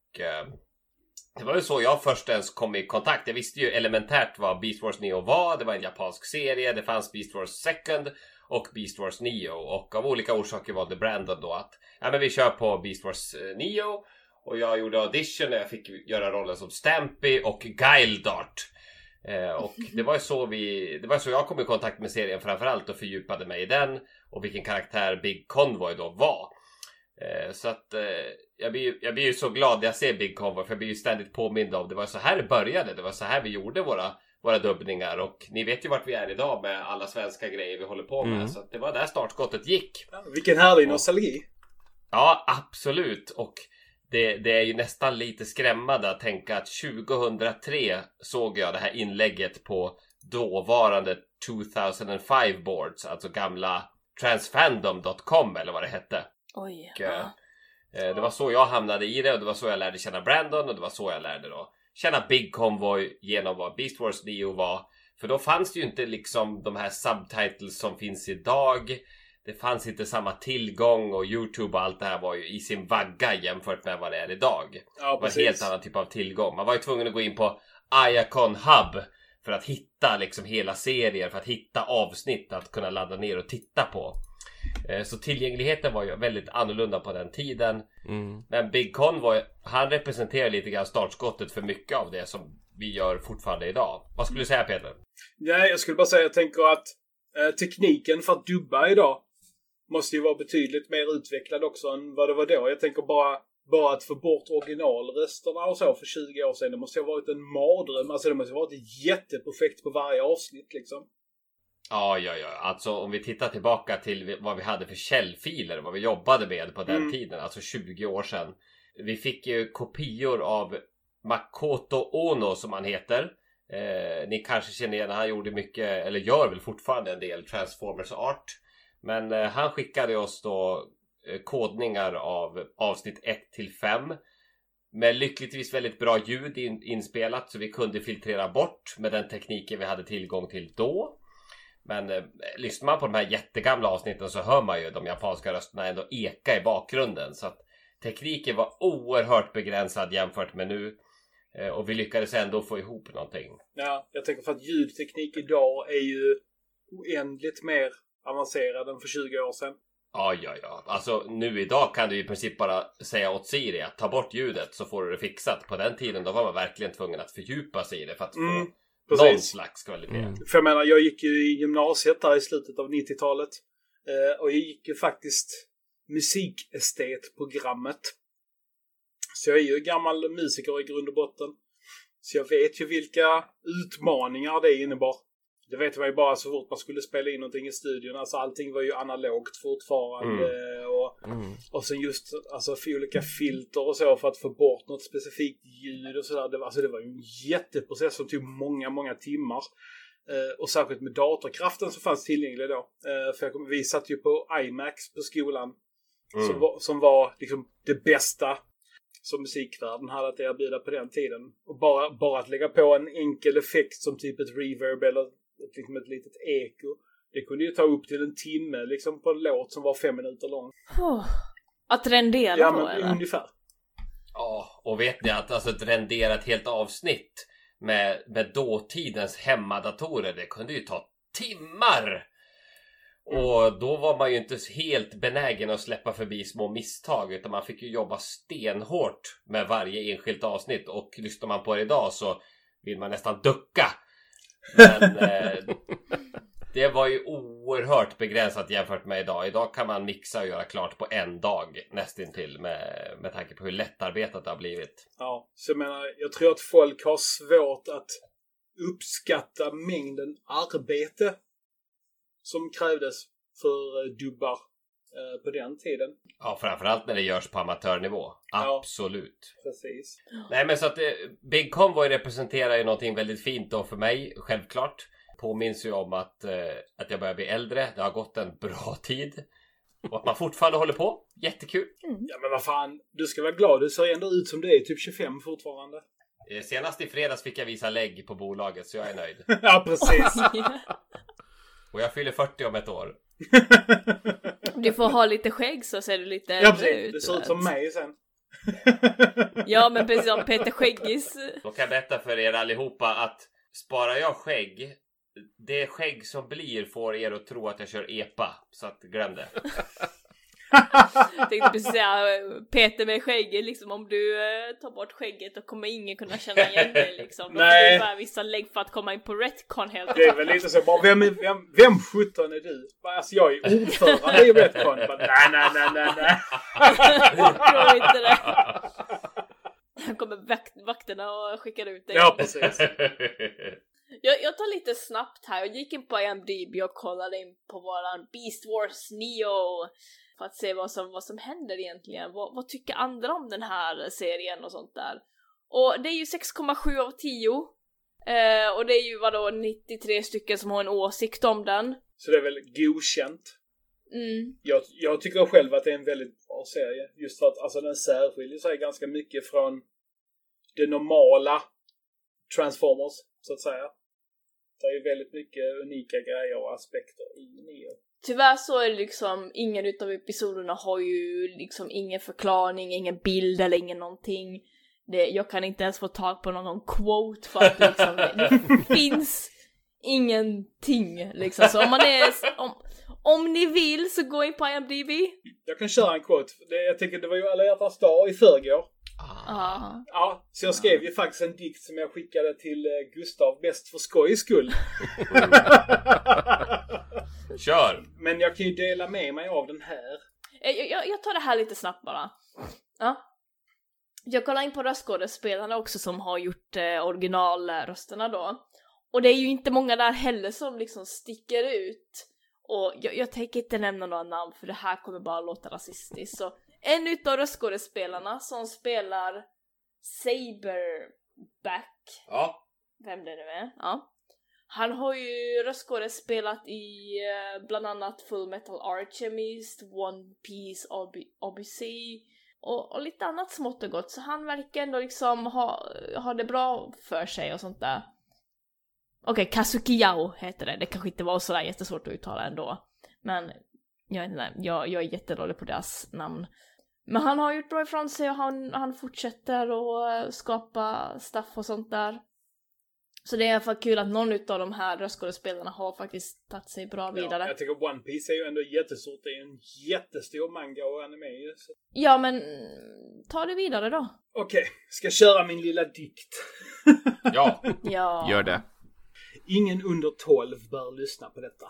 det var ju så jag först ens kom i kontakt. Jag visste ju elementärt vad Beast Wars Neo var. Det var en japansk serie. Det fanns Beast Wars Second och Beast Wars Neo. Och av olika orsaker valde Brandon då att ja, men vi kör på Beast Wars eh, Neo. Och jag gjorde audition och jag fick göra rollen som Stampy och Guildart. Eh, och det var ju så vi, det var så jag kom i kontakt med serien framförallt och fördjupade mig i den och vilken karaktär Big Convoy då var. Eh, så att eh, jag, blir, ju- jag blir ju så glad när jag ser Big Convoy för jag blir ju ständigt påmind om det var så här det började. Det var så här vi gjorde våra, våra dubbningar och ni vet ju vart vi är idag med alla svenska grejer vi håller på med. Mm. Så att det var där startskottet gick. Vilken härlig nostalgi. Ja, absolut. Och det, det är ju nästan lite skrämmande att tänka att 2003 såg jag det här inlägget på dåvarande 2005 boards, alltså gamla transfandom.com eller vad det hette. Oj. Och, eh, eh, det var så jag hamnade i det och det var så jag lärde känna Brandon och det var så jag lärde då känna Big Convoy genom vad Beast Wars Neo var. För då fanns det ju inte liksom de här subtitles som finns idag. Det fanns inte samma tillgång och Youtube och allt det här var ju i sin vagga jämfört med vad det är idag. Ja, Det var en helt annan typ av tillgång. Man var ju tvungen att gå in på Iacon Hub för att hitta liksom hela serier, för att hitta avsnitt att kunna ladda ner och titta på. Eh, Så tillgängligheten var ju väldigt annorlunda på den tiden. Mm. Men Big Convoy, han representerar lite grann startskottet för mycket av det som vi gör fortfarande idag. Vad skulle du säga Peter? Nej, jag skulle bara säga, jag tänker att eh, tekniken för att dubba idag måste ju vara betydligt mer utvecklad också än vad det var då. Jag tänker bara, bara att få bort originalrösterna och så för 20 år sedan. Det måste ju ha varit en mardröm. Alltså det måste ha varit ett jätteprojekt på varje avsnitt liksom. Ja, ja, ja. Alltså om vi tittar tillbaka till vad vi hade för källfiler, vad vi jobbade med på den Mm. tiden, alltså 20 år sedan. Vi fick ju kopior av Makoto Ono som han heter. Eh, ni kanske känner igen, han gjorde mycket, eller gör väl fortfarande en del Transformers art. Men eh, han skickade oss då eh, kodningar av avsnitt 1 till 5. Med lyckligtvis väldigt bra ljud in, inspelat så vi kunde filtrera bort med den tekniken vi hade tillgång till då. Men eh, lyssnar man på de här jättegamla avsnitten så hör man ju de japanska rösterna ändå eka i bakgrunden. Så att tekniken var oerhört begränsad jämfört med nu. Eh, och vi lyckades ändå få ihop någonting. Ja, jag tänker för att ljudteknik idag är ju oändligt mer avancerad än för 20 år sedan. Ja, ja, ja. Alltså nu idag kan du i princip bara säga åt Siri att ta bort ljudet så får du det fixat. På den tiden då var man verkligen tvungen att fördjupa sig i det för att få Mm, någon Precis. slags kvalitet. Mm. För jag menar, jag gick ju i gymnasiet där i slutet av 90-talet. Eh, och jag gick ju faktiskt musikestetprogrammet. Så jag är ju gammal musiker i grund och botten. Så jag vet ju vilka utmaningar det innebar. Det vet man ju bara så fort man skulle spela in någonting i studion. Alltså allting var ju analogt fortfarande. Och, Mm. och sen just alltså för olika filter och så för att få bort något specifikt ljud och sådär. Det, alltså det var ju en jätteprocess som tog många, många timmar. Eh, och särskilt med datorkraften som fanns tillgänglig då. Eh, för kommer, vi satt ju på IMAX på skolan. Mm. Som, var, som var liksom det bästa som musikvärlden hade att erbjuda på den tiden. Och bara, bara att lägga på en enkel effekt som typ ett reverb eller ett, liksom ett litet eko. Det kunde ju ta upp till en timme liksom på en låt som var fem minuter lång. Oh. Att rendera Ja, men eller? ungefär. Ja, och vet ni att alltså, ett renderat helt avsnitt med, med dåtidens hemmadatorer, det kunde ju ta timmar! Och då var man ju inte helt benägen att släppa förbi små misstag utan man fick ju jobba stenhårt med varje enskilt avsnitt och lyssnar man på det idag så vill man nästan ducka. Men eh, det var ju oerhört begränsat jämfört med idag. Idag kan man mixa och göra klart på en dag nästintill med, med tanke på hur lättarbetat det har blivit. Ja, så jag menar, jag tror att folk har svårt att uppskatta mängden arbete som krävdes för eh, dubbar på den tiden. Ja, framförallt när det görs på amatörnivå. Ja. Absolut. Precis. Nej, men så att eh, Big Convoy representerar ju någonting väldigt fint då för mig, självklart. Påminns ju om att, eh, att jag börjar bli äldre. Det har gått en bra tid. Och att man fortfarande håller på. Jättekul. Ja men vad fan, du ska vara glad. Du ser ändå ut som du är typ 25 fortfarande. Eh, Senast i fredags fick jag visa lägg på bolaget så jag är nöjd. ja precis. Och jag fyller 40 om ett år. Du får ha lite skägg så ser du lite ja äldre precis. ut. Du ser ut som mig sen. Ja men precis som Peter Skäggis. Då kan jag berätta för er allihopa att sparar jag skägg, det skägg som blir får er att tro att jag kör EPA. Så att glöm det. Tänkte precis säga Peter med skägget liksom om du eh, tar bort skägget då kommer ingen kunna känna igen dig liksom. Då får Nej. du bara vissa lägg för att komma in på Retcon helt Det är väl lite så bara, vem, vem, vem sjutton är du? Bara, Alltså jag är ordförande i Retcon. Bara, Nej, nej, nej, nej, tror inte det. Han kommer vakt, vakterna och skickar ut dig. Ja, precis. Jag, jag tar lite snabbt här. Jag gick in på IMDB och kollade in på våran Beast Wars Neo för att se vad som, vad som händer egentligen. Vad, vad tycker andra om den här serien och sånt där? Och det är ju 6,7 av 10. Eh, och det är ju vadå 93 stycken som har en åsikt om den. Så det är väl godkänt. Mm. Jag, jag tycker själv att det är en väldigt bra serie. Just för att alltså, den särskiljer sig ganska mycket från det normala Transformers, så att säga. Det är ju väldigt mycket unika grejer och aspekter i Neo. Tyvärr så är det liksom, ingen utav episoderna har ju liksom ingen förklaring, ingen bild eller ingen någonting. Det, jag kan inte ens få tag på någon quote för att liksom, det, det finns ingenting liksom. Så om man är, om, om ni vill så gå in på IMDB. Jag kan köra en quote. Det, jag tänker det var ju alla hjärtans dag i förrgår. Ja. Ja, så jag skrev ju faktiskt en dikt som jag skickade till eh, Gustav mest för skojs skull. Kör! Men jag kan ju dela med mig av den här. Jag, jag, jag tar det här lite snabbt bara. Ja. Jag kollar in på röstskådespelarna också som har gjort eh, originalrösterna då. Och det är ju inte många där heller som liksom sticker ut. Och jag, jag tänker inte nämna några namn för det här kommer bara låta rasistiskt. Så en utav röstskådespelarna som spelar Saberback, Ja. vem det nu är, ja. Han har ju röstskådespelat i eh, bland annat Full Metal Alchemist, One Piece Ob- Odyssey och, och lite annat smått och gott. Så han verkar ändå liksom ha, ha det bra för sig och sånt där. Okej, Kazuki Yao heter det. Det kanske inte var sådär jättesvårt att uttala ändå. Men jag vet inte, jag, jag är jättedålig på deras namn. Men han har gjort bra ifrån sig och han, han fortsätter att eh, skapa stuff och sånt där. Så det är i alla fall kul att någon utav de här röstskådespelarna har faktiskt tagit sig bra Ja, vidare. jag tycker One Piece är ju ändå jättestort. Det är en jättestor manga och anime ju. så- Ja men, ta det vidare då. Okej, ska jag köra min lilla dikt. Ja. Ja. Gör det. Ingen under 12 bör lyssna på detta.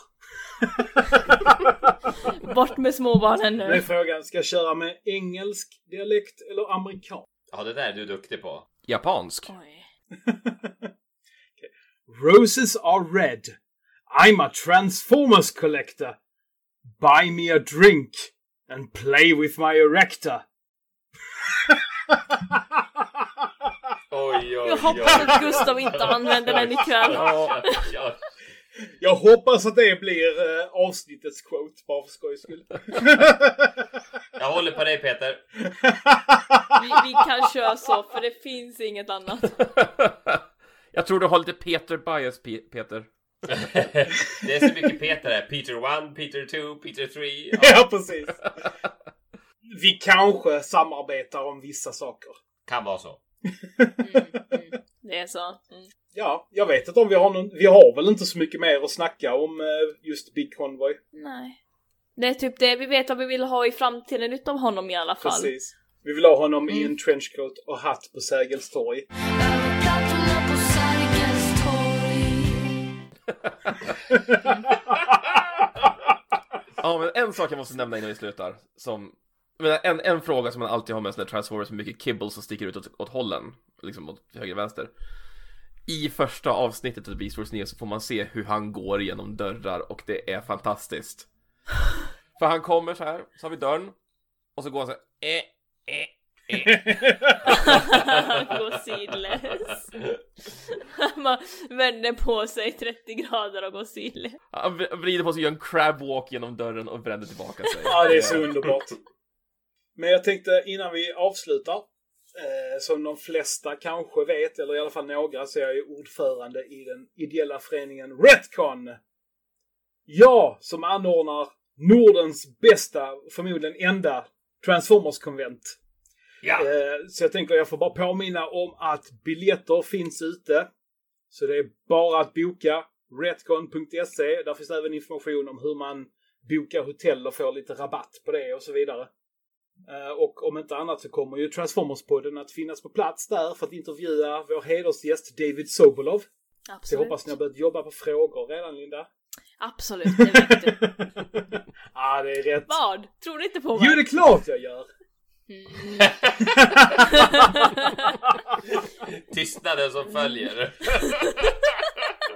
Bort med småbarnen Nu är nu. frågan, ska jag köra med engelsk dialekt eller amerikansk? ja, det där är du duktig på. Japansk. Oj. Roses are red. I'm a Transformers collector. Buy me a drink and play with my erector. Oj, oj, Jag hoppas att Gustav inte använder den ikväll. Ja. ja. Jag hoppas att det blir eh, avsnittets quote, bara för skojs skull. Jag håller på dig Peter. Vi, vi kan köra så för det finns inget annat. Jag tror du har lite Peter bias, Pe- Peter. det är så mycket Peter här. Peter 1, Peter 2, Peter 3. Ja. ja, precis. Vi kanske samarbetar om vissa saker. Kan vara så. Det är så. Mm. Ja, jag vet inte om vi har någon... Vi har väl inte så mycket mer att snacka om eh, just Big Convoy. Nej. Det är typ det vi vet vad vi vill ha i framtiden utav honom i alla fall. Precis. Vi vill ha honom i Mm. en trenchcoat och hatt på Sergels torg. Ja, men en sak jag måste nämna innan vi slutar. Som, men en, en fråga som man alltid har med sådana Transformers med mycket kibble som sticker ut åt, åt hållen. Liksom åt höger och vänster. I första avsnittet av Beast Wars 9 så får man se hur han går genom dörrar och det är fantastiskt. För han kommer så här, så har vi dörren. Och så går han så här, eh, eh, Han går sidlös. Man vänder på sig 30 grader och går sidlös. Han vr- vrider på sig och gör en crab walk genom dörren och vänder tillbaka sig. Ja, det är så underbart. Men jag tänkte innan vi avslutar, eh, som de flesta kanske vet, eller i alla fall några, så är jag ju ordförande i den ideella föreningen Retcon. Jag som anordnar Nordens bästa, förmodligen enda, Transformers-konvent. Ja. Eh, så jag tänker jag får bara påminna om att biljetter finns ute. Så det är bara att boka retcon.se. Där finns även information om hur man boka hotell och få lite rabatt på det och så vidare. Eh, och om inte annat så kommer ju Transformers-podden att finnas på plats där för att intervjua vår hedersgäst David Sobolov. Så jag Absolut. hoppas ni har börjat jobba på frågor redan, Linda. Absolut, det vet du. Ja, det är rätt. Vad? Tror du inte på mig? Jo, det är klart jag gör. Tystnaden som följer.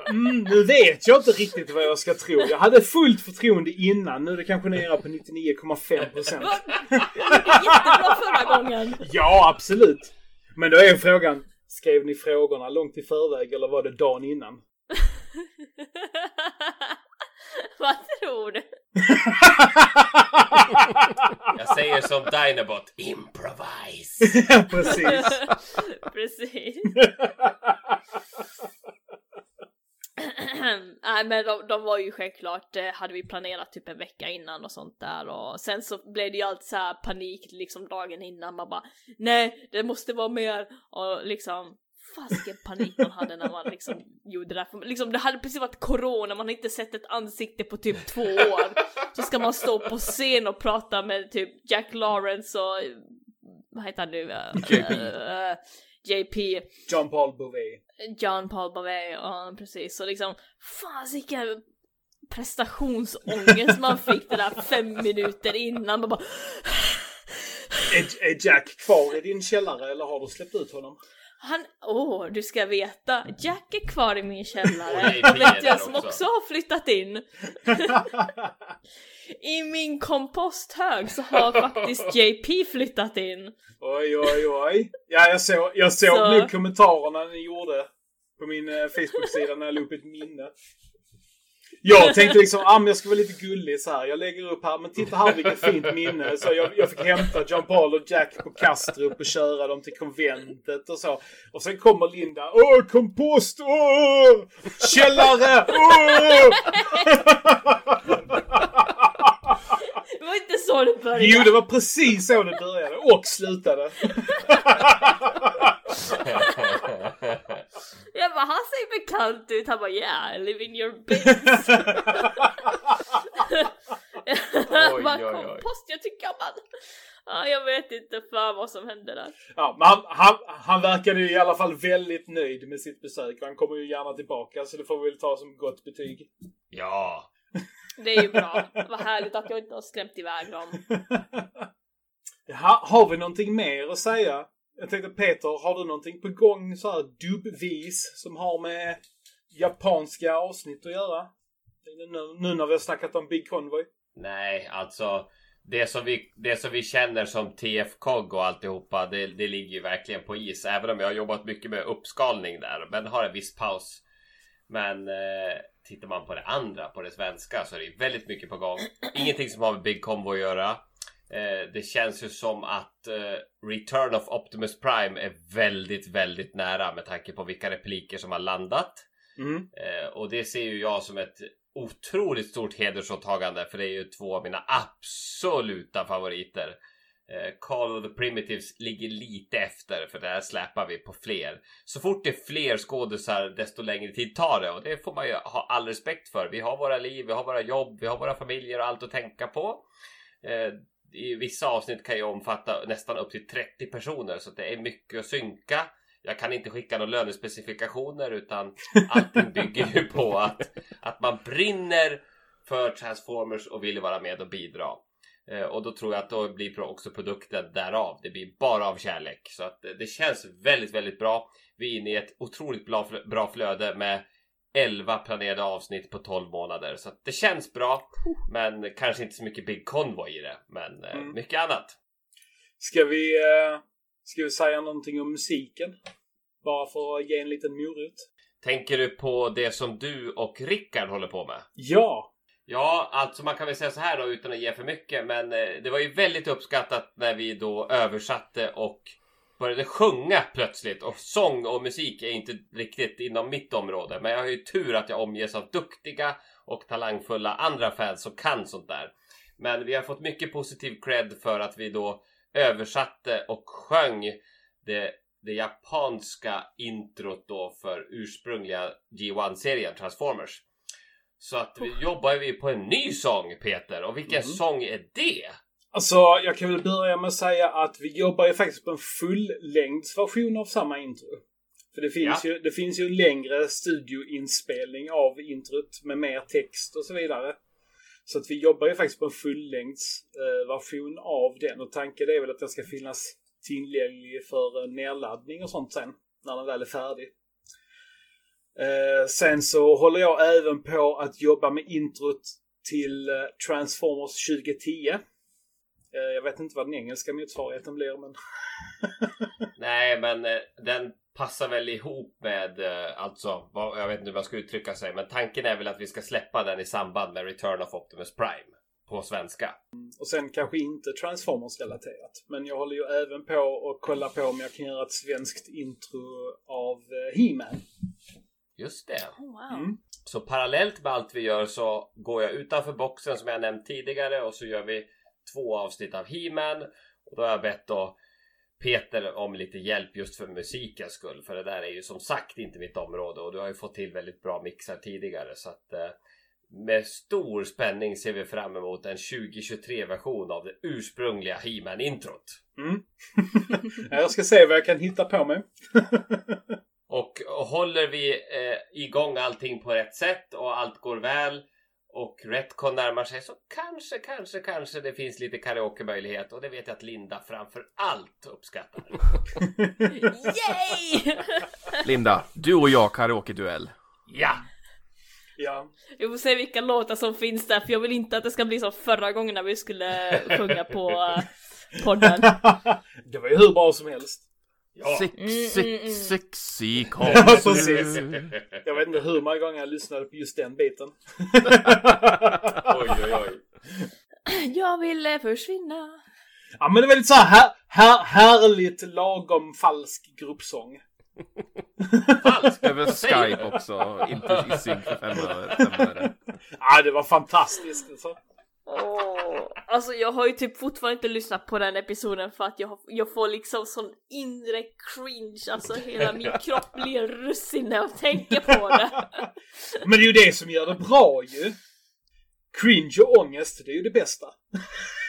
Mm, nu vet jag inte riktigt vad jag ska tro. Jag hade fullt förtroende innan. Nu är det kanske nere på 99,5 procent. Jättebra förra gången. Ja, absolut. Men då är frågan, skrev ni frågorna långt i förväg eller var det dagen innan? Vad tror du? Jag säger som Dinobot, improvise. Precis. Precis. Nej men de, de var ju självklart, eh, hade vi planerat typ en vecka innan och sånt där och sen så blev det ju alltid så här panik liksom dagen innan man bara nej det måste vara mer och liksom fasiken panik man hade när man liksom gjorde det där. För Liksom det hade precis varit corona, man har inte sett ett ansikte på typ två år. Så ska man stå på scen och prata med typ Jack Lawrence och vad heter han nu? Eh, JP. eh, JP. John Paul Bouvet. John Paul Bouvet, ja precis. Så liksom, fasiken prestationsångest man fick det där fem minuter innan. Man bara, Är, är Jack kvar i din källare eller har du släppt ut honom? Han, åh, du ska veta, Jack är kvar i min källare. Vet jag som också. också har flyttat in. I min komposthög så har faktiskt JP flyttat in. Oj, oj, oj. Ja, jag såg, jag såg Så- nu kommentarerna ni gjorde på min eh, Facebook-sida när jag la upp ett minne. Jag tänkte liksom, ah, men jag ska vara lite gullig så här. Jag lägger upp här, men titta här vilket fint minne. Så jag, jag fick hämta John Paul och Jack på Kastrup och köra dem till konventet och så. Och sen kommer Linda, åh kompost, åh! Källare, åh! Det var inte så det började. Jo, det var precis så det började och slutade. Jag bara, han ser bekant ut. Han bara, yeah, I live in your bins. Oj, bara, oj, oj. kompost, jag tycker man. Ja, jag vet inte för vad som hände där. Ja, men han, han, han verkade ju i alla fall väldigt nöjd med sitt besök. Han kommer ju gärna tillbaka, så det får vi väl ta som gott betyg. Ja. Det är ju bra. Vad härligt att jag inte har skrämt iväg dem. Ha, har vi någonting mer att säga? Jag tänkte Peter, har du någonting på gång så här dubbvis som har med japanska avsnitt att göra? Nu, nu när vi har snackat om Big Convoy. Nej, alltså. Det som, vi, det som vi känner som TF-COG och alltihopa, det, det ligger ju verkligen på is. Även om jag har jobbat mycket med uppskalning där, men har en viss paus. Men eh, tittar man på det andra, på det svenska, så är det väldigt mycket på gång. Ingenting som har med Big Convoy att göra. Eh, det känns ju som att eh, Return of Optimus Prime är väldigt, väldigt nära med tanke på vilka repliker som har landat. Mm. Eh, och det ser ju jag som ett otroligt stort hedersåtagande för det är ju två av mina absoluta favoriter. Call of the Primitives ligger lite efter för där släpar vi på fler. Så fort det är fler skådisar desto längre tid tar det och det får man ju ha all respekt för. Vi har våra liv, vi har våra jobb, vi har våra familjer och allt att tänka på. I vissa avsnitt kan ju omfatta nästan upp till 30 personer så det är mycket att synka. Jag kan inte skicka några lönespecifikationer utan allting bygger ju på att, att man brinner för Transformers och vill vara med och bidra. Eh, och då tror jag att då blir också produkten därav. Det blir bara av kärlek. Så att eh, det känns väldigt, väldigt bra. Vi är inne i ett otroligt bra flöde med 11 planerade avsnitt på 12 månader. Så det känns bra. Men kanske inte så mycket Big Convoy i det. Men eh, Mm. mycket annat. Ska vi, eh, ska vi säga någonting om musiken? Bara för att ge en liten morot. Tänker du på det som du och Rickard håller på med? Ja! Ja, alltså man kan väl säga så här då utan att ge för mycket. Men eh, det var ju väldigt uppskattat när vi då översatte och började sjunga plötsligt. Och sång och musik är inte riktigt inom mitt område. Men jag har ju tur att jag omges av duktiga och talangfulla andra fans som kan sånt där. Men vi har fått mycket positiv cred för att vi då översatte och sjöng det, det japanska introt då för ursprungliga G1-serien Transformers. så att vi jobbar vi på en ny sång Peter. Och vilken Mm. sång är det? Alltså, jag kan väl börja med att säga att vi jobbar ju faktiskt på en fullängdsversion av samma intro. För det finns, Ja. ju, det finns ju en längre studioinspelning av introt med mer text och så vidare. Så att vi jobbar ju faktiskt på en fullängdsversion av den och tanken är väl att den ska finnas tillgänglig för eh, nedladdning och sånt sen. När den väl är färdig. Eh, sen så håller jag även på att jobba med introt till eh, Transformers 2010. Eh, Jag vet inte vad den engelska motsvarigheten blir men... Nej, men eh, den passar väl ihop med eh, alltså, vad, jag vet inte hur man ska uttrycka sig, men tanken är väl att vi ska släppa den i samband med Return of Optimus Prime på svenska. Och sen kanske inte Transformers-relaterat. Men jag håller ju även på att kolla på om jag kan göra ett svenskt intro av He-Man. Just det. Oh, wow. Mm. Så parallellt med allt vi gör så går jag utanför boxen som jag nämnt tidigare och så gör vi två avsnitt av He-Man. Och då har jag bett då Peter om lite hjälp just för musikens skull. För det där är ju som sagt inte mitt område och du har ju fått till väldigt bra mixar tidigare. Så att eh, med stor spänning ser vi fram emot en 2023-version av det ursprungliga He-Man-introt. Mm. Ja, jag ska se vad jag kan hitta på mig. Och, och håller vi eh, igång allting på rätt sätt och allt går väl och Retcon närmar sig så kanske, kanske, kanske det finns lite karaoke-möjlighet och det vet jag att Linda framför allt uppskattar. Yay! Linda, du och jag karaoke-duell. Ja! Ja. Vi får se vilka låtar som finns där för jag vill inte att det ska bli som förra gången när vi skulle sjunga på eh, podden. det var ju hur bra som helst. Ja! Sex, Mm, mm, sex, mm. sexy Ja, precis. du. Jag vet inte hur många gånger jag lyssnade på just den biten. Oj, oj, oj. Jag ville försvinna. Ja, men det var lite så här, här, här härligt lagom falsk gruppsång. Falskt! Över. Skype också, inte i synk för fem öre. fem öre. Ja, det var fantastiskt. Alltså. Åh, alltså jag har ju typ fortfarande inte lyssnat på den episoden för att jag, jag får liksom sån inre cringe, alltså hela min kropp blir russin när jag tänker på det. Men det är ju det som gör det bra ju. Cringe och ångest, det är ju det bästa.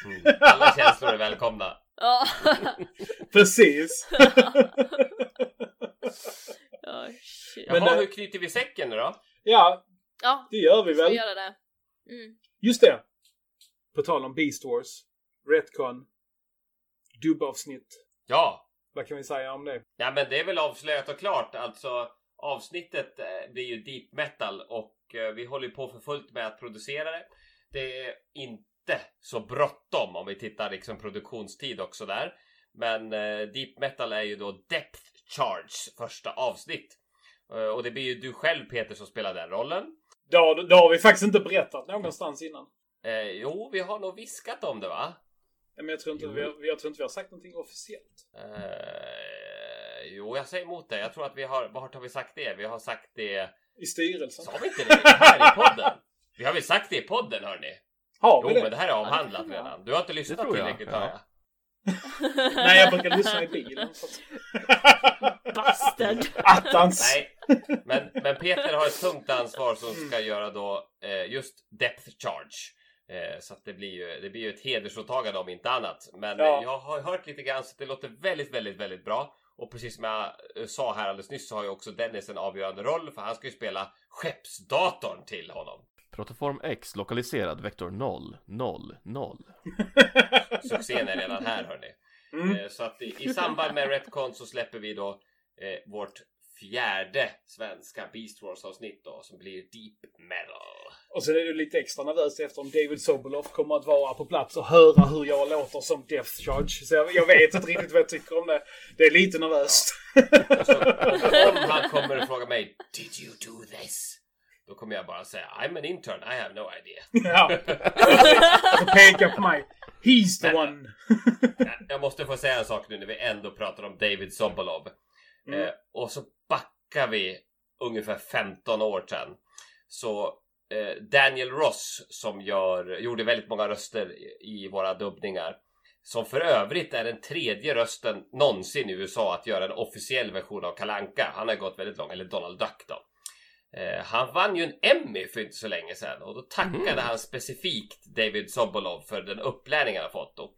Mm. Alla känslor är välkomna. Ja, Precis. shit. Jaha, Men, eh, hur knyter vi säcken nu då? Ja, Ja, det gör vi väl. vi göra det? Mm. Just det. På tal om Beast Wars. Retcon. Dubbavsnitt. Ja, Vad kan vi säga om det? Ja men det är väl avslöjat och klart. Alltså avsnittet eh, blir ju deep metal och eh, vi håller på för fullt med att producera det. Det är inte så bråttom om vi tittar liksom produktionstid också där. Men eh, deep metal är ju då Depth Charge första avsnitt. Eh, och det blir ju du själv Peter som spelar den rollen. Det har, det har vi faktiskt inte berättat någonstans innan. Eh, jo, vi har nog viskat om det va? Men jag tror inte, Jo. vi har, jag tror inte vi har sagt någonting officiellt. Eh, jo, jag säger emot det. Jag tror att vi har, vart har vi sagt det? Vi har sagt det I styrelsen. Sa vi inte det här i podden? Vi har väl sagt det i podden hörni? Har Jo vi det? men det här är avhandlat Ja, redan. Du har inte lyssnat jag, tillräckligt hör jag. Nej, jag brukar lyssna i bilen. Bastard. Attans! Nej, men, men Peter har ett tungt ansvar som ska göra då eh, just depth charge. Eh, så att det blir ju, det blir ju ett hedersåtagande om inte annat. Men Ja. jag har hört lite grann så att det låter väldigt, väldigt, väldigt bra. Och precis som jag eh, sa här alldeles nyss så har ju också Dennis en avgörande roll för han ska ju spela skeppsdatorn till honom. Protoform X lokaliserad vektor 0, 0, 0. Succén är redan här hörni. Mm. Eh, Så att i, i samband med Retcon så släpper vi då eh, vårt fjärde svenska Beast Wars avsnitt då som blir Deep Metal. Och så är det lite extra nervöst eftersom David Sobolov kommer att vara på plats och höra hur jag låter som Death Charge. Så jag, jag vet inte riktigt vad jag tycker om det. Det är lite nervöst. Och så, om han kommer och frågar mig Did you do this? Då kommer jag bara säga I'm an intern, I have no idea. ja. Och peka på mig. He's the one. Jag måste få säga en sak nu när vi ändå pratar om David Sobolov. Mm. Eh, och så backar vi ungefär 15 år sedan. Så eh, Daniel Ross som gör, gjorde väldigt många röster i, i våra dubbningar. Som för övrigt är den tredje rösten någonsin i USA att göra en officiell version av Kalanka. Han har gått väldigt långt, eller Donald Duck då. Eh, han vann ju en Emmy för inte så länge sedan och då tackade Mm. han specifikt David Sobolov för den upplärning han har fått. Och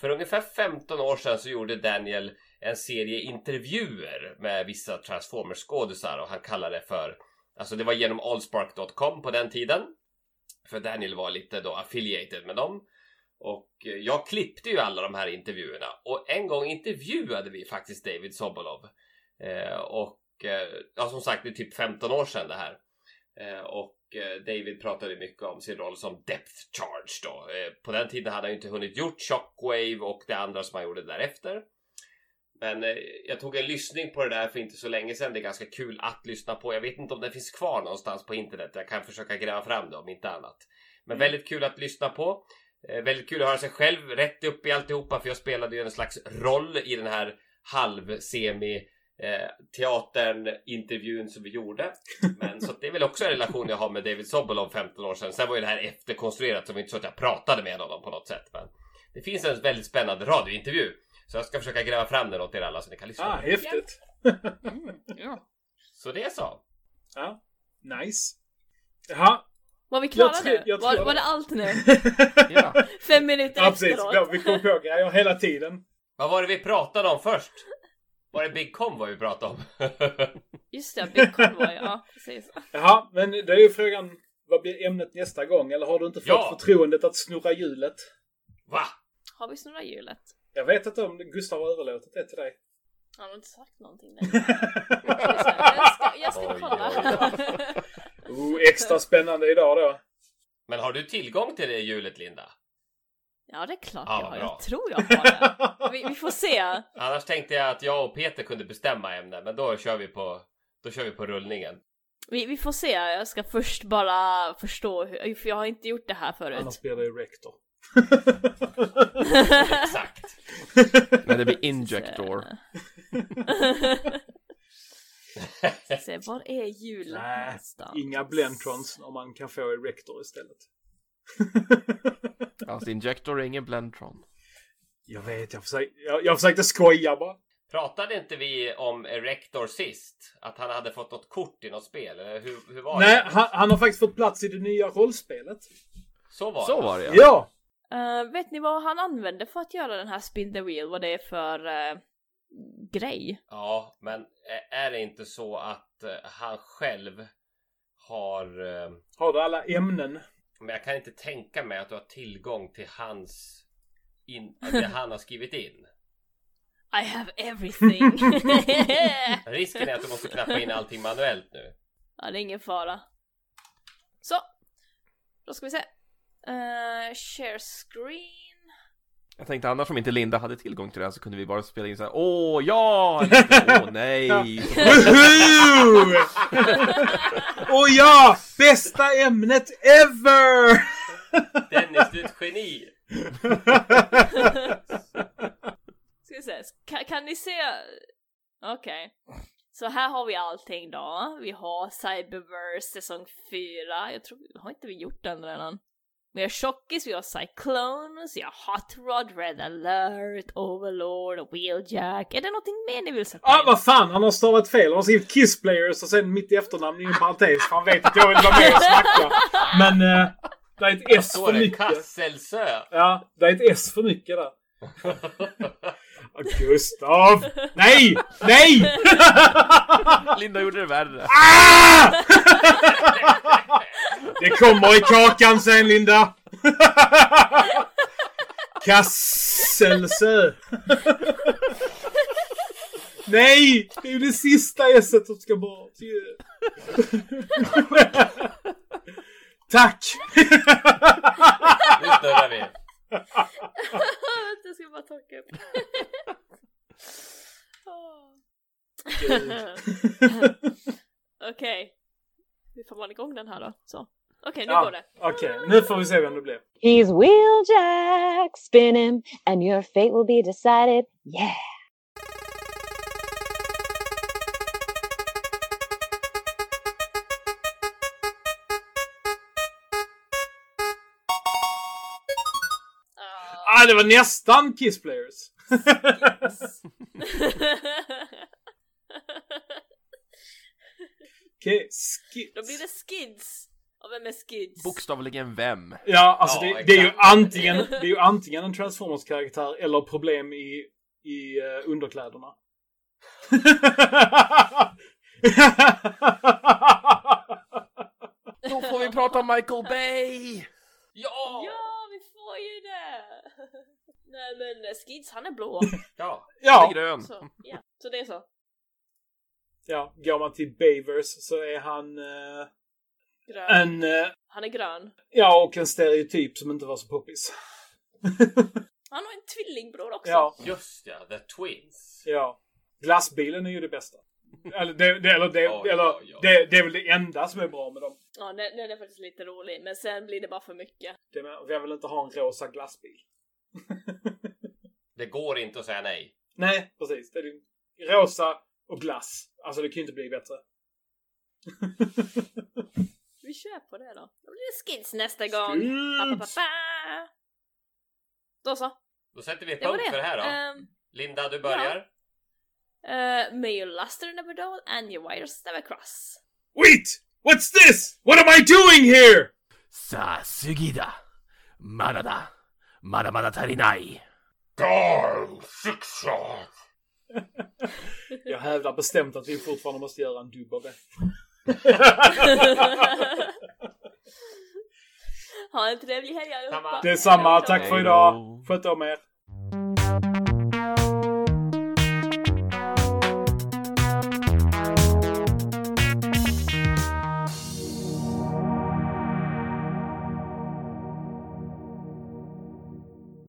för ungefär 15 år sedan så gjorde Daniel en serie intervjuer med vissa Transformers-skådisar och han kallade det för Alltså det var genom allspark.com på den tiden. För Daniel var lite då affiliated med dem. Och eh, jag klippte ju alla de här intervjuerna och en gång intervjuade vi faktiskt David Sobolov. Eh, och eh, ja, som sagt, det är typ 15 år sedan det här. Eh, och eh, David pratade mycket om sin roll som Depth Charge då. Eh, på den tiden hade han ju inte hunnit gjort Shockwave och det andra som han gjorde därefter. Men eh, jag tog en lyssning på det där för inte så länge sedan. Det är ganska kul att lyssna på. Jag vet inte om det finns kvar någonstans på internet. Jag kan försöka gräva fram det om inte annat. Men väldigt kul att lyssna på. Eh, väldigt kul att höra sig själv rätt upp i alltihopa för jag spelade ju en slags roll i den här halv-semi eh, teatern, intervjun som vi gjorde. Men så det är väl också en relation jag har med David Sobolov 15 år sedan. Sen var ju det här efterkonstruerat så det var inte så att jag pratade med honom på något sätt. Men det finns en väldigt spännande radiointervju. Så jag ska försöka gräva fram den åt er alla så ni kan lyssna. Ah, häftigt. Mm, ja. Så det är så. Ja, nice. Jaha. Var vi klara tror- nu? Var, var det. allt nu? Ja. Fem minuter Ja, precis. efteråt? Ja, Vi kommer på grejer hela tiden. Vad var det vi pratade om först? Var det Big Convoy vi pratade om? Just det, Big Convoy. Ja, precis. Jaha, men det är ju frågan. Vad blir ämnet nästa gång? Eller har du inte fått Ja. förtroendet att snurra hjulet? Va? Har vi snurrat hjulet? Jag vet inte om Gustav har överlåtit det till dig. Han har inte sagt någonting längre. Jag ska, jag ska Oj, kolla. oh, extra spännande idag då. Men har du tillgång till det hjulet Linda? Ja, det är klart Ja, jag har. bra. Jag tror jag har det. Vi, vi får se. Annars tänkte jag att jag och Peter kunde bestämma ämne, men då kör vi på, då kör vi på rullningen. Vi, vi får se. Jag ska först bara förstå hur, för jag har inte gjort det här förut. Annars blir det ju rektor. Exakt. Men det blir injector. Se, var är hjulet Nej, inga Blentrons om man kan få i rektor istället. Alltså injector är ingen blendtron. Jag vet, jag försökte, jag, jag försökte skoja bara. Pratade inte vi om Erector sist? Att han hade fått något kort i något spel? Eller hur, hur var Nej, det? han, han har faktiskt fått plats i det nya rollspelet. Så var Så det. var det ja. Ja! Eh, vet ni vad han använde för att göra den här spin the wheel? Vad det är för eh, grej? Ja, men är det inte så att eh, han själv har... Har du alla ämnen? Men jag kan inte tänka mig att du har tillgång till hans... In, det han har skrivit in. I have everything! Risken är att du måste knappa in allting manuellt nu. ja, det är ingen fara. Så! Då ska vi se. Eh, share screen. Jag tänkte annars om inte Linda hade tillgång till det här så kunde vi bara spela in så här. Åh ja! Eller Åh nej! Woho! Och ja! Bästa ämnet ever! Dennis, du är ett geni! Ska se, kan, kan ni se? Okej. Så här har vi allting då. Vi har Cyberverse säsong 4. Jag tror, har inte vi gjort den redan? Vi har Tjockis, vi har Cyclones, vi har Hot Rod, Red alert, Overlord och Wheeljack. Är det någonting mer ni vill sätta Ah, in? vad fan, han har stavat fel. Han har skrivit Kiss Players och sen mitt efternamn i en parentes. För han vet att jag vill vara med och snacka. Men eh, det är ett S för mycket. Kasselsö! Ja, det är ett S för mycket där. Gustav! Nej! Nej! Linda gjorde det värre. Ah! Det kommer i kakan sen, Linda. Kasselsö. Nej! Det är ju det sista S som ska bort. Tack! Nu snurrar vi! Jag ska bara torka upp. Okej. Hur får man igång den här då? Så. Okej, nu går Ja, det. Okej, nu får vi se vem det blir. He's Wheeljack, spin him, and your fate will be decided. Yeah. Det var nästan Kiss Players. Okej, Skids. Då blir det Skids. Och vem är Skids? Bokstavligen vem? Ja, alltså Ja, det, det är ju antingen, det är ju antingen en Transformers-karaktär eller problem i, i uh, underkläderna. Då får vi prata om Michael Bay! Ja! Ja, vi får ju det! Nej men eh, Skids, han är blå. Ja. ja, Grön. Så, ja. så det är så. ja, går man till Bavers så är han eh, Grön. en, eh, Han är grön. ja och en stereotyp som inte var så poppis. Han har en tvillingbror också. Ja, Just ja, The Twins. ja. Glassbilen är ju det bästa. Eller, det, det, eller, det, Oj, eller oj, oj. Det, det är väl det enda som är bra med dem. Ja, den, den är faktiskt lite rolig. Men sen blir det bara för mycket. Det med, vem vill inte ha en rosa glassbil? det går inte att säga nej. Nej, precis. Det är rosa och glass. Alltså det kan ju inte bli bättre. Vi kör på det då. Då blir det skins nästa gång. Ba, ba, ba, då så. Då sätter vi punkt det. för det här då. Um, Linda, du börjar. Ja. Uh, may your luster never dull and your wires never cross. Wait! What's this? What am I doing here? Sa sugida. Marada. まだだ。まだまだ足りない。 Time six shot. Jag hävdar bestämt att vi fortfarande måste göra en dubb av det. ha en trevlig helg allihopa. Samma. Detsamma, tack för idag. Sköt om er.